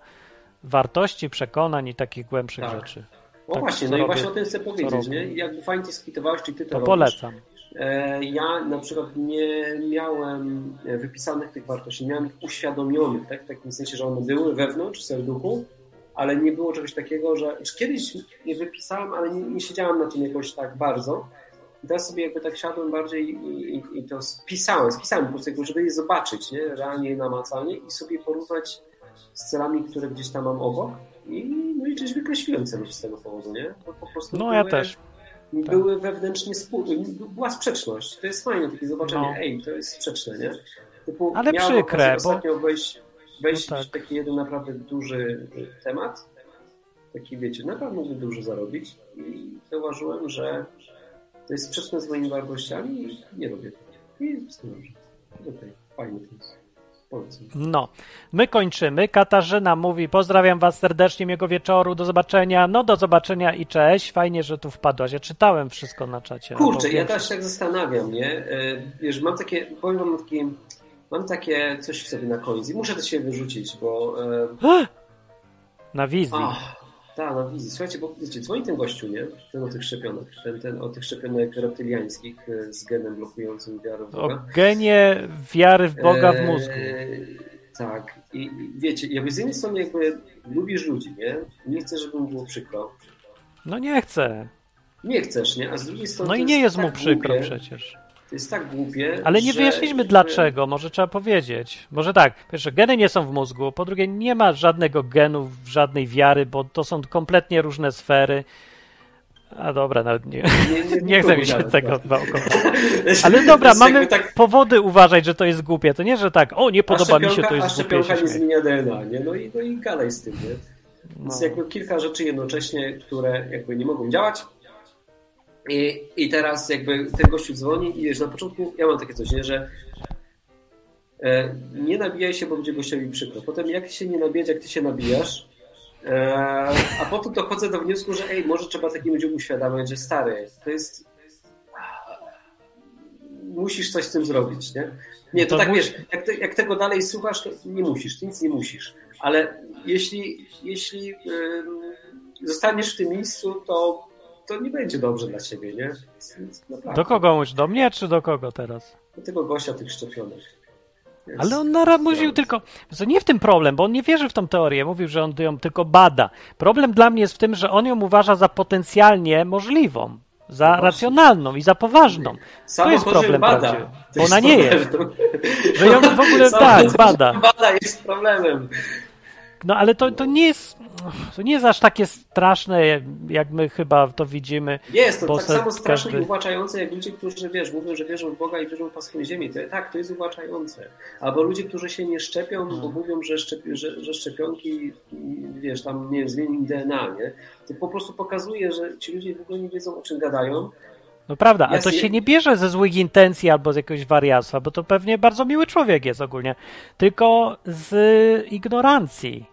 C: wartości, przekonań i takich głębszych
D: Tak.
C: rzeczy.
D: O
C: Tak,
D: właśnie, no i
C: robię
D: właśnie o tym chcę powiedzieć, nie? Jakby fajnie cię skwitowałeś, czy ty to,
C: To
D: robisz.
C: polecam.
D: E, Ja na przykład nie miałem wypisanych tych wartości, nie miałem ich uświadomionych, tak? w takim sensie, że one były wewnątrz, w serduchu, ale nie było czegoś takiego, że czy kiedyś je wypisałem, ale nie, nie siedziałem na tym jakoś tak bardzo. I teraz sobie jakby tak siadłem bardziej i, i, i to spisałem, spisałem po prostu, żeby je zobaczyć, nie? realnie, namacalnie i sobie porównać z celami, które gdzieś tam mam obok. I, no i gdzieś wykreśliłem celów z tego powodu, nie? Bo po prostu
C: No ja też.
D: były wewnętrznie spójne. Była sprzeczność. To jest fajne takie zobaczenie,
C: No.
D: ej, to jest sprzeczne, nie? Typu,
C: Ale przykre, bo-
D: ostatnio wejść, wejść
C: No tak.
D: w taki jeden naprawdę duży y, temat. Taki, wiecie, naprawdę mógłbym dużo zarobić i zauważyłem, że to jest sprzeczne z moimi wartościami i nie robię tego. I dobrze. Okej, fajnie to jest. Polecam.
C: No, my kończymy. Katarzyna mówi: Pozdrawiam Was serdecznie, miłego wieczoru, do zobaczenia. No, do zobaczenia i cześć. Fajnie, że tu wpadłaś. Ja czytałem wszystko na czacie.
D: Kurczę,
C: albo
D: ja też tak zastanawiam, nie? E, Wiesz, mam takie, powiem wam takie, mam takie coś w sobie na końcu i muszę to się wyrzucić, bo e,
C: Na wizji.
D: Ach, tak, na wizji. Słuchajcie, bo wiecie, dzwoni ten gościu, nie? Ten o tych szczepionek, ten, ten o tych szczepionek reptyliańskich e, z genem blokującym wiarę w
C: O
D: Boga.
C: genie wiary w Boga w
D: Eee,
C: mózgu.
D: Tak. I i wiecie, jakby z jednej strony jakby lubisz ludzi, nie? Nie chcesz, żeby mu było przykro.
C: No nie chcę.
D: Nie chcesz, nie? A z drugiej strony
C: No i nie jest
D: tak
C: mu przykro
D: głupie,
C: przecież.
D: To jest tak głupie,
C: Ale nie
D: że,
C: wyjaśniliśmy dlaczego. Może trzeba powiedzieć. Może tak, po pierwsze, geny nie są w mózgu. Po drugie, nie ma żadnego genu, żadnej wiary, bo to są kompletnie różne sfery. A dobra, nawet nie,
D: Nie, nie,
C: nie chcę mi się tego naokoło. Ale dobra, mamy
D: tak
C: powody uważać, że to jest głupie. To nie, że tak, o, nie
D: A
C: podoba mi się,
D: szczepionka-
C: to
D: A
C: jest głupie.
D: szczepionka
C: się
D: nie zmienia DNA, nie? No i, no i gadaj z tym, nie? Więc
C: No.
D: jakby kilka rzeczy jednocześnie, które jakby nie mogą działać. I, I teraz jakby ten gościu dzwoni i wiesz, na początku ja mam takie coś, nie, że e, nie nabijaj się, bo będzie gościowi przykro. Potem jak się nie nabijać, jak ty się nabijasz, e, a potem dochodzę do wniosku, że ej, może trzeba takim ludziom uświadamiać, że stary, to jest musisz coś z tym zrobić, nie? Nie, to,
C: To
D: tak
C: mus-
D: wiesz, jak, te, jak tego dalej słuchasz, to nie musisz, nic nie musisz. Ale jeśli, jeśli ym, zostaniesz w tym miejscu, to, to nie będzie dobrze dla ciebie, nie? Więc naprawdę.
C: Do kogo mówisz? Do mnie czy do kogo teraz?
D: Do tego gościa tych szczepionek. Więc-
C: Ale on naramuził tylko. To nie w tym problem, bo on nie wierzy w tą teorię. Mówił, że on ją tylko bada. Problem dla mnie jest w tym, że on ją uważa za potencjalnie możliwą. za
D: właśnie.
C: racjonalną i za poważną.
D: Samo
C: jest
D: to,
C: problem
D: bada. To
C: Bo ona nie jest. Że ją w ogóle
D: Samo
C: tak,
D: to,
C: bada.
D: Bada jest problemem.
C: No ale to, to nie jest to nie jest aż takie straszne, jak my chyba to widzimy.
D: Jest to
C: Bo
D: tak samo straszne
C: każdy-
D: i uwłaczające, jak ludzie, którzy wiesz, mówią, że wierzą w Boga i wierzą w paską ziemi. To, tak, to jest uwłaczające. Albo ludzie, którzy się nie szczepią, bo
C: Hmm.
D: mówią, że, szczepi, że, że szczepionki, wiesz, tam, nie wiem, zmienią DNA, nie? To po prostu pokazuje, że ci ludzie w ogóle nie wiedzą, o czym gadają.
C: No prawda, a to się nie bierze ze złych intencji albo z jakiegoś wariactwa, bo to pewnie bardzo miły człowiek jest ogólnie, tylko z ignorancji,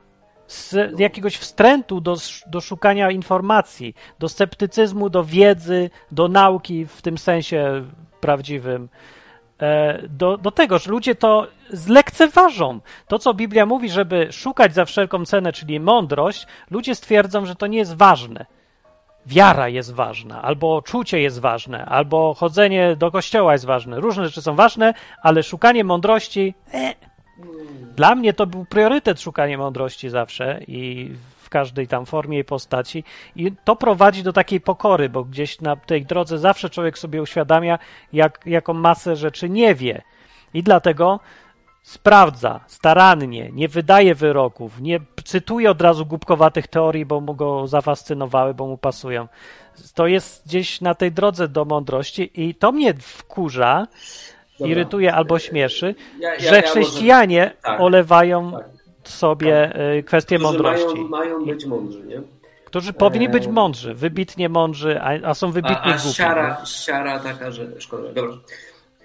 C: z jakiegoś wstrętu do, do szukania informacji, do sceptycyzmu, do wiedzy, do nauki w tym sensie prawdziwym. E, Do, do tego, że ludzie to zlekceważą. To, co Biblia mówi, żeby szukać za wszelką cenę, czyli mądrość, ludzie stwierdzą, że to nie jest ważne wiara jest ważna, albo czucie jest ważne, albo chodzenie do kościoła jest ważne. Różne rzeczy są ważne, ale szukanie mądrości. E. Dla mnie to był priorytet szukanie mądrości zawsze i w każdej tam formie i postaci. I to prowadzi do takiej pokory, bo gdzieś na tej drodze zawsze człowiek sobie uświadamia, jak, jaką masę rzeczy nie wie. I dlatego sprawdza starannie, nie wydaje wyroków, nie cytuje od razu głupkowatych teorii, bo mu go zafascynowały, bo mu pasują. To jest gdzieś na tej drodze do mądrości i to mnie wkurza,
D: Dobra.
C: irytuje albo śmieszy,
D: Ja- ja-
C: że
D: ja
C: chrześcijanie
D: Tak.
C: olewają
D: Tak.
C: sobie y, kwestię
D: Którzy
C: mądrości.
D: Mają, mają być mądrzy, nie?
C: Którzy powinni być
D: Eee.
C: mądrzy, wybitnie mądrzy, a, a są wybitnie
D: A, a
C: głupi.
D: siara, siara taka, że szkoda. Dobra.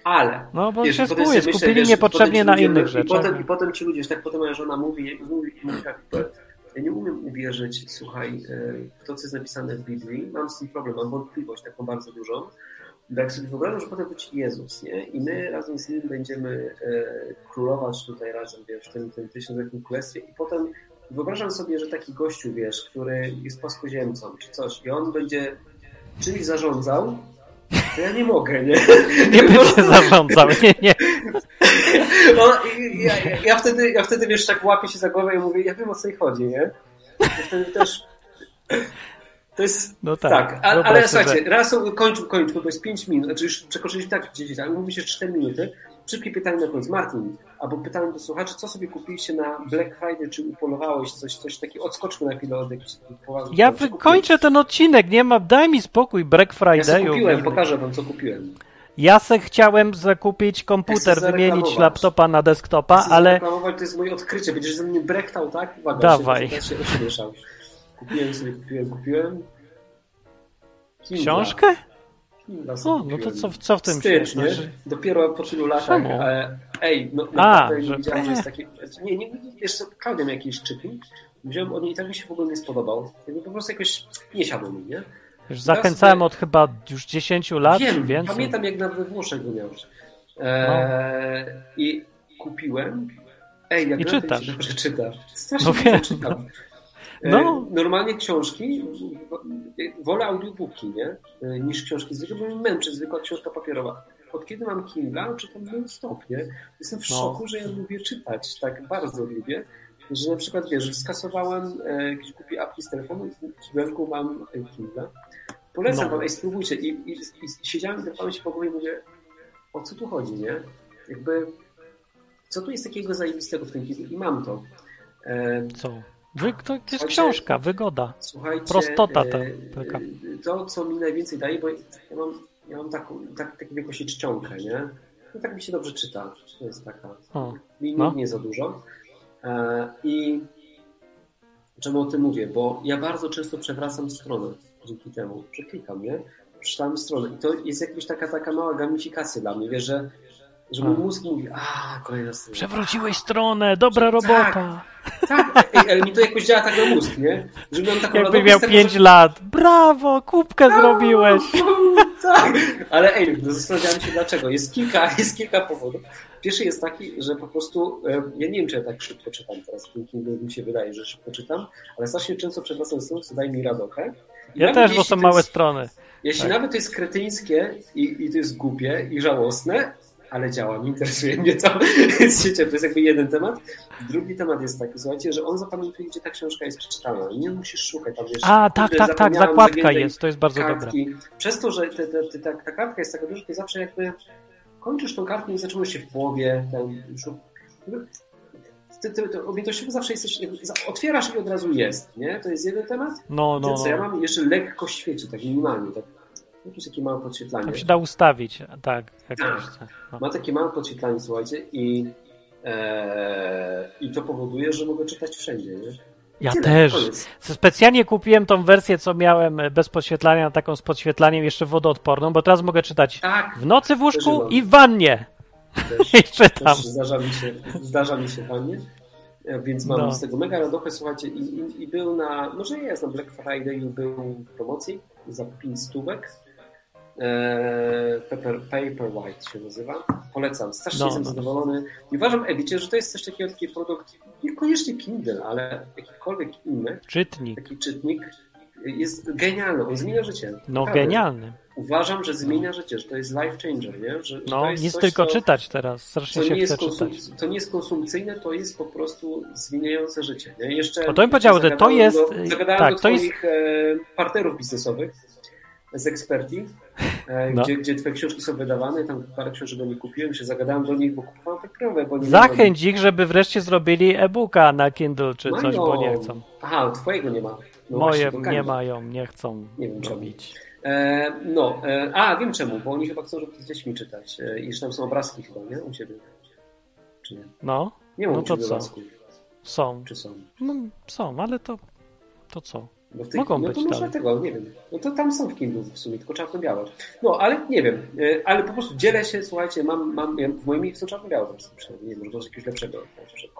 D: Ale.
C: No bo
D: wiesz,
C: się skupuje, skupili
D: wiesz,
C: niepotrzebnie na innych
D: i
C: rzeczach.
D: Potem, I potem ci ludzie, że tak potem moja żona mówi, i mówi, i mówi tak, ja nie umiem uwierzyć, słuchaj, e, w to, co jest napisane w Biblii, mam z tym problem, mam wątpliwość taką bardzo dużą. Bo Jak sobie wyobrażam, że potem być Jezus, nie? I my razem z Nim będziemy e, królować tutaj razem, wiesz, w tym, tym tysiącletnim królestwie i potem wyobrażam sobie, że taki gościu, wiesz, który jest płaskoziemcą czy coś i on będzie czymś zarządzał, to ja nie mogę, nie?
C: Nie będzie zarządzał, nie, nie.
D: No, ja, ja, ja, wtedy, ja wtedy, wiesz, tak łapię się za głowę i mówię, ja wiem o co jej chodzi, nie? I wtedy też... To jest...
C: No tak.
D: tak, a, ale
C: sobie,
D: słuchajcie, raz kończmy, kończmy, bo jest 5 minut, znaczy już przekroczyliśmy tak 10, ale mówi się 4 minuty. Szybkie pytanie na koniec. Martin, albo pytanie do słuchaczy, co sobie kupiliście na Black Friday, czy upolowałeś coś, coś takiego, odskoczmy na chwilę od jakichś poważnych
C: Ja wykończę ten odcinek, nie ma, daj mi spokój, Black
D: kupiłeś? Ja kupiłem, pokażę wam, co kupiłem.
C: Ja se chciałem zakupić
D: Ja
C: komputer,
D: chcę
C: wymienić laptopa na desktopa, ale
D: to jest moje odkrycie. Będziesz ze mnie brektał, tak? Uwaga,
C: Dawaj.
D: Się, się ośmieszał. Kupiłem sobie, kupiłem, kupiłem. Kindla.
C: książkę?
D: Kindla sobie
C: O, no to co, co w tym
D: Wstyd, nie?
C: Że-
D: Dopiero po tylu latach. E, ej, no naprawdę nie
C: że-
D: widziałem, że jest taki... Nie, nie, wiesz co, Klaudia miał jakiś czytnik. Wziąłem od niej i tak mi się w ogóle nie spodobał. Jakby po prostu jakoś nie siadło mi, nie?
C: Już zachęcałem od chyba już 10 lat,
D: Wiem,
C: więcej.
D: pamiętam jak na we Włoszech go miałeś. Eee, I kupiłem. Ej, jak
C: No. I czytasz.
D: się Dobrze czytasz. Strasznie
C: No wiem.
D: czytam. E,
C: No.
D: Normalnie książki, wolę audiobooki, nie? E, Niż książki zwykłe, bo mnie męczy zwykła książka papierowa. Od kiedy mam Kindle, czytam non stop, nie? Jestem w
C: No.
D: szoku, że ja lubię czytać. Tak bardzo lubię. Że na przykład, wiesz, skasowałem e, jakieś głupie apki z telefonu i w kibelku mam e, Kindle. Polecam
C: No.
D: wam, ej, spróbujcie. I, i, i siedziałem drapałem się po głowie i mówię, o co tu chodzi, nie? Jakby, co tu jest takiego zajebistego w tym Kindle? I mam to. E,
C: Co? Wy, to jest
D: Słuchajcie,
C: książka, wygoda.
D: Słuchajcie,
C: Prostota ta taka.
D: e, to, co mi najwięcej daje, bo ja mam, ja mam taką, tak, taką wielkości czcionkę, nie? No tak mi się dobrze czyta. To jest taka,
C: O,
D: mi
C: no.
D: nie za dużo. E, I czemu o tym mówię? Bo ja bardzo często przewracam stronę dzięki temu, że klikam, nie? Przeczytałem stronę i to jest jakaś taka, taka mała gamifikacja dla mnie, wiesz, że, że mój mózg mówi, a kolejna strona.
C: Przewróciłeś stronę, dobra robota.
D: Tak, ej, ale mi to jakoś działa tak na mózg, nie? Że mam taką
C: Jakby
D: radość
C: miał
D: z tego,
C: 5
D: że-
C: lat. Brawo, kubkę zrobiłeś.
D: Tak, ale ej, no zastanawiałem się dlaczego. Jest kilka, jest kilka powodów. Pierwszy jest taki, że po prostu, e, ja nie wiem, czy ja tak szybko czytam teraz, mi się wydaje, że szybko czytam, ale strasznie często przewracam stronę, co daje mi radochę. I
C: Ja
D: nawet
C: też, bo są małe
D: jest,
C: strony.
D: Jeśli
C: Tak.
D: nawet to jest kretyńskie i, i to jest głupie i żałosne, ale działa, nie interesuje mnie to. Wiecie, to jest jakby jeden temat. Drugi temat jest taki, słuchajcie, że on zapamiętuje, gdzie ta książka jest przeczytana. Nie musisz szukać tam wiesz,
C: A, tak, tak, tak, zakładka jest, to jest bardzo dobre.
D: kartki. Przez to, że te, te, te, ta, ta kartka jest taka duża, to zawsze jakby kończysz tą kartkę i zaczynasz się w połowie, ten, ty, ty, ty, objętościowo zawsze jesteś, otwierasz i od razu jest, nie? To jest jeden temat.
C: No, no,
D: No, co ja mam jeszcze lekko świeci, tak minimalnie, tak. Jakieś takie małe podświetlanie.
C: Tam się da ustawić, tak, jak
D: Tak.
C: chce. No.
D: Ma takie małe podświetlanie, słuchajcie, i, e, i to powoduje, że mogę czytać wszędzie, nie?
C: Ja
D: Tyle,
C: też.
D: koniec.
C: Specjalnie kupiłem tą wersję, co miałem e, bez podświetlania, taką z podświetlaniem jeszcze wodoodporną, bo teraz mogę czytać
D: Tak,
C: w nocy w łóżku i w wannie.
D: też,
C: I czytam.
D: też zdarza mi się, zdarza mi się fajnie. E, Więc mam
C: No.
D: z tego mega radochę, słuchajcie, i, i, i był na, może nie jest na Black Friday, był w promocji za 5 stówek. E, Paper, Paperwhite się nazywa. Polecam. Strasznie
C: No,
D: jestem
C: no.
D: zadowolony. I uważam, Ewicie, że to jest coś takiego, taki produkt, niekoniecznie Kindle, ale jakikolwiek inny,
C: Czytnik.
D: taki czytnik jest genialny. On zmienia życie.
C: No genialny.
D: Uważam, że zmienia życie, że to jest life changer, nie? Że, że
C: No,
D: jest
C: nic
D: coś,
C: tylko
D: co,
C: czytać teraz. Strasznie się
D: nie, jest
C: chce czytać.
D: to nie jest konsumpcyjne, to jest po prostu zmieniające życie. Nie? Jeszcze
C: O, to bym powiedział, że to jest-
D: Do, zagadałem
C: tak,
D: do
C: to jest-
D: e, partnerów biznesowych z eksperti, e,
C: No.
D: gdzie, gdzie twoje książki są wydawane, tam parę książek do nich kupiłem, się zagadałem do nich, bo kupowałem papierowe, bo nie
C: Zachęć ich, żeby wreszcie zrobili e-booka na Kindle czy coś, bo nie chcą.
D: Aha, twojego nie ma. No
C: Moje
D: właśnie,
C: nie mają, nie chcą
D: Nie wiem
C: robić.
D: E, no, e, a wiem czemu, bo oni chyba chcą, żeby z dziećmi czytać e, i że tam są obrazki chyba, nie? U ciebie. Czy nie?
C: No,
D: Nie mam
C: No to co?
D: obrazków.
C: są.
D: Czy są?
C: No, są, ale to, to co?
D: Bo w tej,
C: Mogą
D: no
C: być
D: to może
C: dalej.
D: tego, nie wiem. No to tam są w Kindle w sumie, tylko czarno-białe. No, ale nie wiem. E, Ale po prostu dzielę się, słuchajcie, mam, mam ja w moim są czarno-białe przynajmniej. Nie wiem, może to jest jakiegoś lepszego.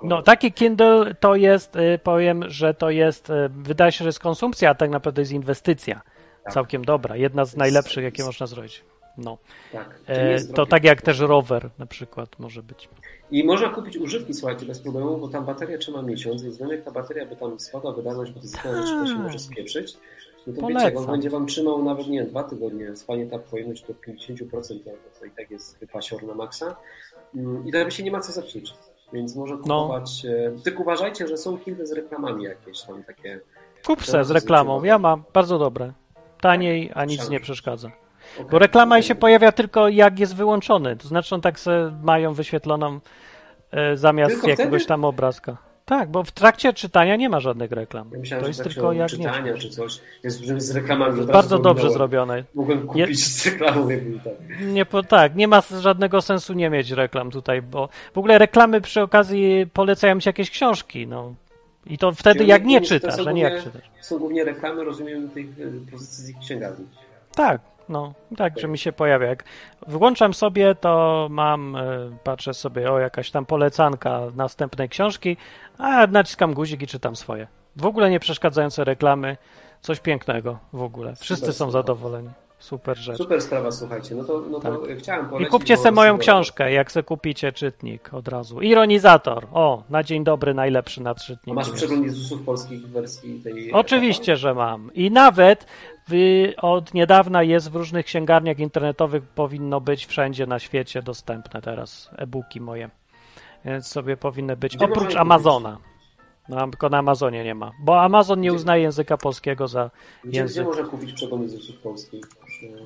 C: No, taki Kindle to jest, y, powiem, że to jest, y, wydaje się, że jest konsumpcja, a tak naprawdę jest inwestycja.
D: Tak.
C: Całkiem dobra. Jedna z najlepszych, jakie można zrobić. No.
D: Tak. To,
C: E, to tak jak też rower na przykład może być.
D: I można kupić używki, słuchajcie, bez problemu, bo tam bateria trzyma miesiąc, więc nawet ta bateria by tam spadła wydajność, bo to zastanawiam się, to się może spieprzyć, no to wiecie,
C: Polecam.
D: on będzie wam trzymał nawet, nie wiem, dwa tygodnie, spanie ta pojemność do 50%, no to i tak jest wypasior na maksa Mm, i to się nie ma co zepsuć, więc można
C: No.
D: kupować, e, tylko uważajcie, że są kilka z reklamami jakieś tam takie,
C: Kup
D: To
C: se z reklamą. Ja mam, bardzo dobre. Taniej, a nic
D: Szanowni.
C: nie przeszkadza.
D: Okej,
C: Bo reklama się pojawia tylko jak jest wyłączony. To znaczy on tak se mają wyświetloną e, zamiast
D: Tylko
C: jakiegoś
D: wtedy?
C: tam obrazka. Tak, bo w trakcie czytania nie ma żadnych reklam.
D: Ja myślałem,
C: to jest
D: tak
C: tylko jak
D: czytania
C: nie.
D: czy coś, jest z reklamami razu
C: Bardzo dobrze zrobione.
D: Mogłem kupić z reklamą, jakby tak.
C: Nie, po, tak, nie ma żadnego sensu nie mieć reklam tutaj, bo w ogóle reklamy przy okazji polecają ci jakieś książki, no. I to wtedy
D: Czyli
C: jak nie czytasz, a nie jak czytasz.
D: Są głównie reklamy, rozumiem, tych e, pozycji z ich księgarni.
C: Tak, no, tak, że mi się pojawia. Jak włączam sobie, to mam, e, patrzę sobie, o, jakaś tam polecanka następnej książki, a naciskam guzik i czytam swoje. W ogóle nie przeszkadzające reklamy, coś pięknego w ogóle. Wszyscy są zadowoleni. Super rzecz.
D: Super sprawa, słuchajcie. No to, no to chciałem
C: I
D: polecić.
C: kupcie
D: bo
C: sobie moją książkę, jak se kupicie czytnik od razu. Ironizator. O, na dzień dobry najlepszy nad
D: A
C: czytnikiem.
D: masz przegląd Jezusów polskich wersji tej...
C: Oczywiście, że mam. I nawet w, od niedawna jest w różnych księgarniach internetowych, powinno być wszędzie na świecie dostępne teraz e-booki moje. Więc sobie powinny być.
D: Gdzie
C: oprócz Amazona. No, tylko na Amazonie nie ma. Bo Amazon nie
D: Gdzie-
C: uznaje języka polskiego za
D: Gdzie, gdzie
C: język.
D: można kupić przegląd Jezusów polskich?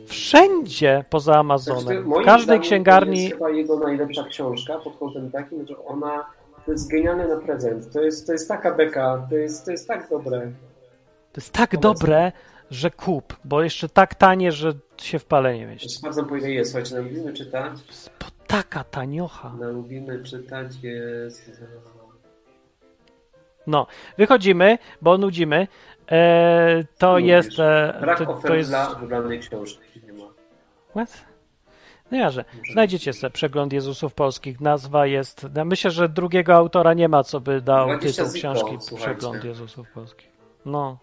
C: Wszędzie poza
D: Znaczy,
C: Amazonem. W
D: moim
C: każdej
D: zdaniem To
C: księgarni.
D: jest chyba jego najlepsza książka pod kątem takim, że ona to jest genialne na prezent. To jest, to jest taka beka, to jest, to jest tak dobre.
C: To jest tak dobre, że kup, bo jeszcze tak tanie, że się w pale nie mieści.
D: Sprawdzam po ile jest. Słuchajcie, na lubimy czytać.
C: Bo taka taniocha.
D: Na lubimy czytać jest...
C: No, wychodzimy, bo nudzimy. E, to
D: Nudzisz.
C: jest. E,
D: Brak
C: to, to jest.
D: dla wybranej książki. Nie ma.
C: What? No ja, że znajdziecie sobie przegląd Jezusów Polskich. Nazwa jest. no Myślę, że drugiego autora nie ma, co by dał
D: 20
C: tytuł
D: ziko,
C: książki
D: słuchajcie.
C: Przegląd Jezusów Polskich. No.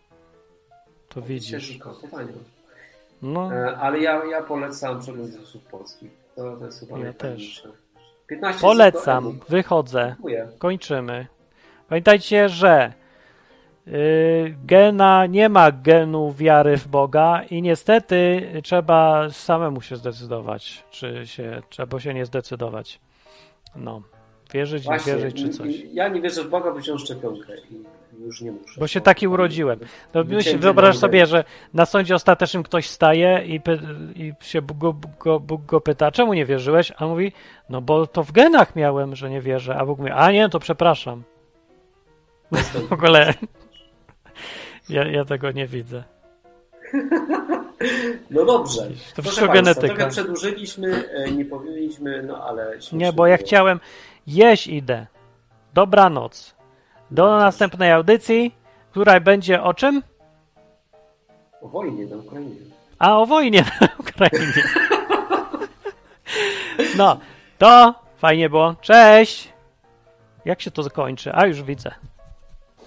C: To widzisz. No.
D: E, Ale ja, ja polecam przegląd Jezusów polskich. To, to jest chyba
C: Ja
D: najfajniejsze. 15
C: Polecam, wychodzę,
D: Dziękuję.
C: kończymy. Pamiętajcie, że gena nie ma genu wiary w Boga i niestety trzeba samemu się zdecydować, czy się, trzeba się nie zdecydować. No, wierzyć, nie
D: Właśnie,
C: wierzyć, czy coś.
D: Ja nie wierzę w Boga, bo wziąłem szczepionkę i już nie muszę.
C: Bo się taki urodziłem. No, wyobraź sobie, że na sądzie ostatecznym ktoś staje i, i się Bóg go, go, Bóg go pyta, czemu nie wierzyłeś? A on mówi, no bo to w genach miałem, że nie wierzę. A Bóg mówi, a nie, to przepraszam. W ogóle ja, ja tego nie widzę.
D: No dobrze.
C: To
D: Proszę
C: wszystko
D: Państwa,
C: genetyka.
D: Trochę przedłużyliśmy, e, nie powiedzieliśmy, no ale...
C: Nie, bo ja chciałem jeść idę. Dobranoc. Do następnej audycji, która będzie o czym?
D: O wojnie na Ukrainie.
C: A o wojnie na Ukrainie. No, to fajnie było. Cześć! Jak się to kończy? A już widzę.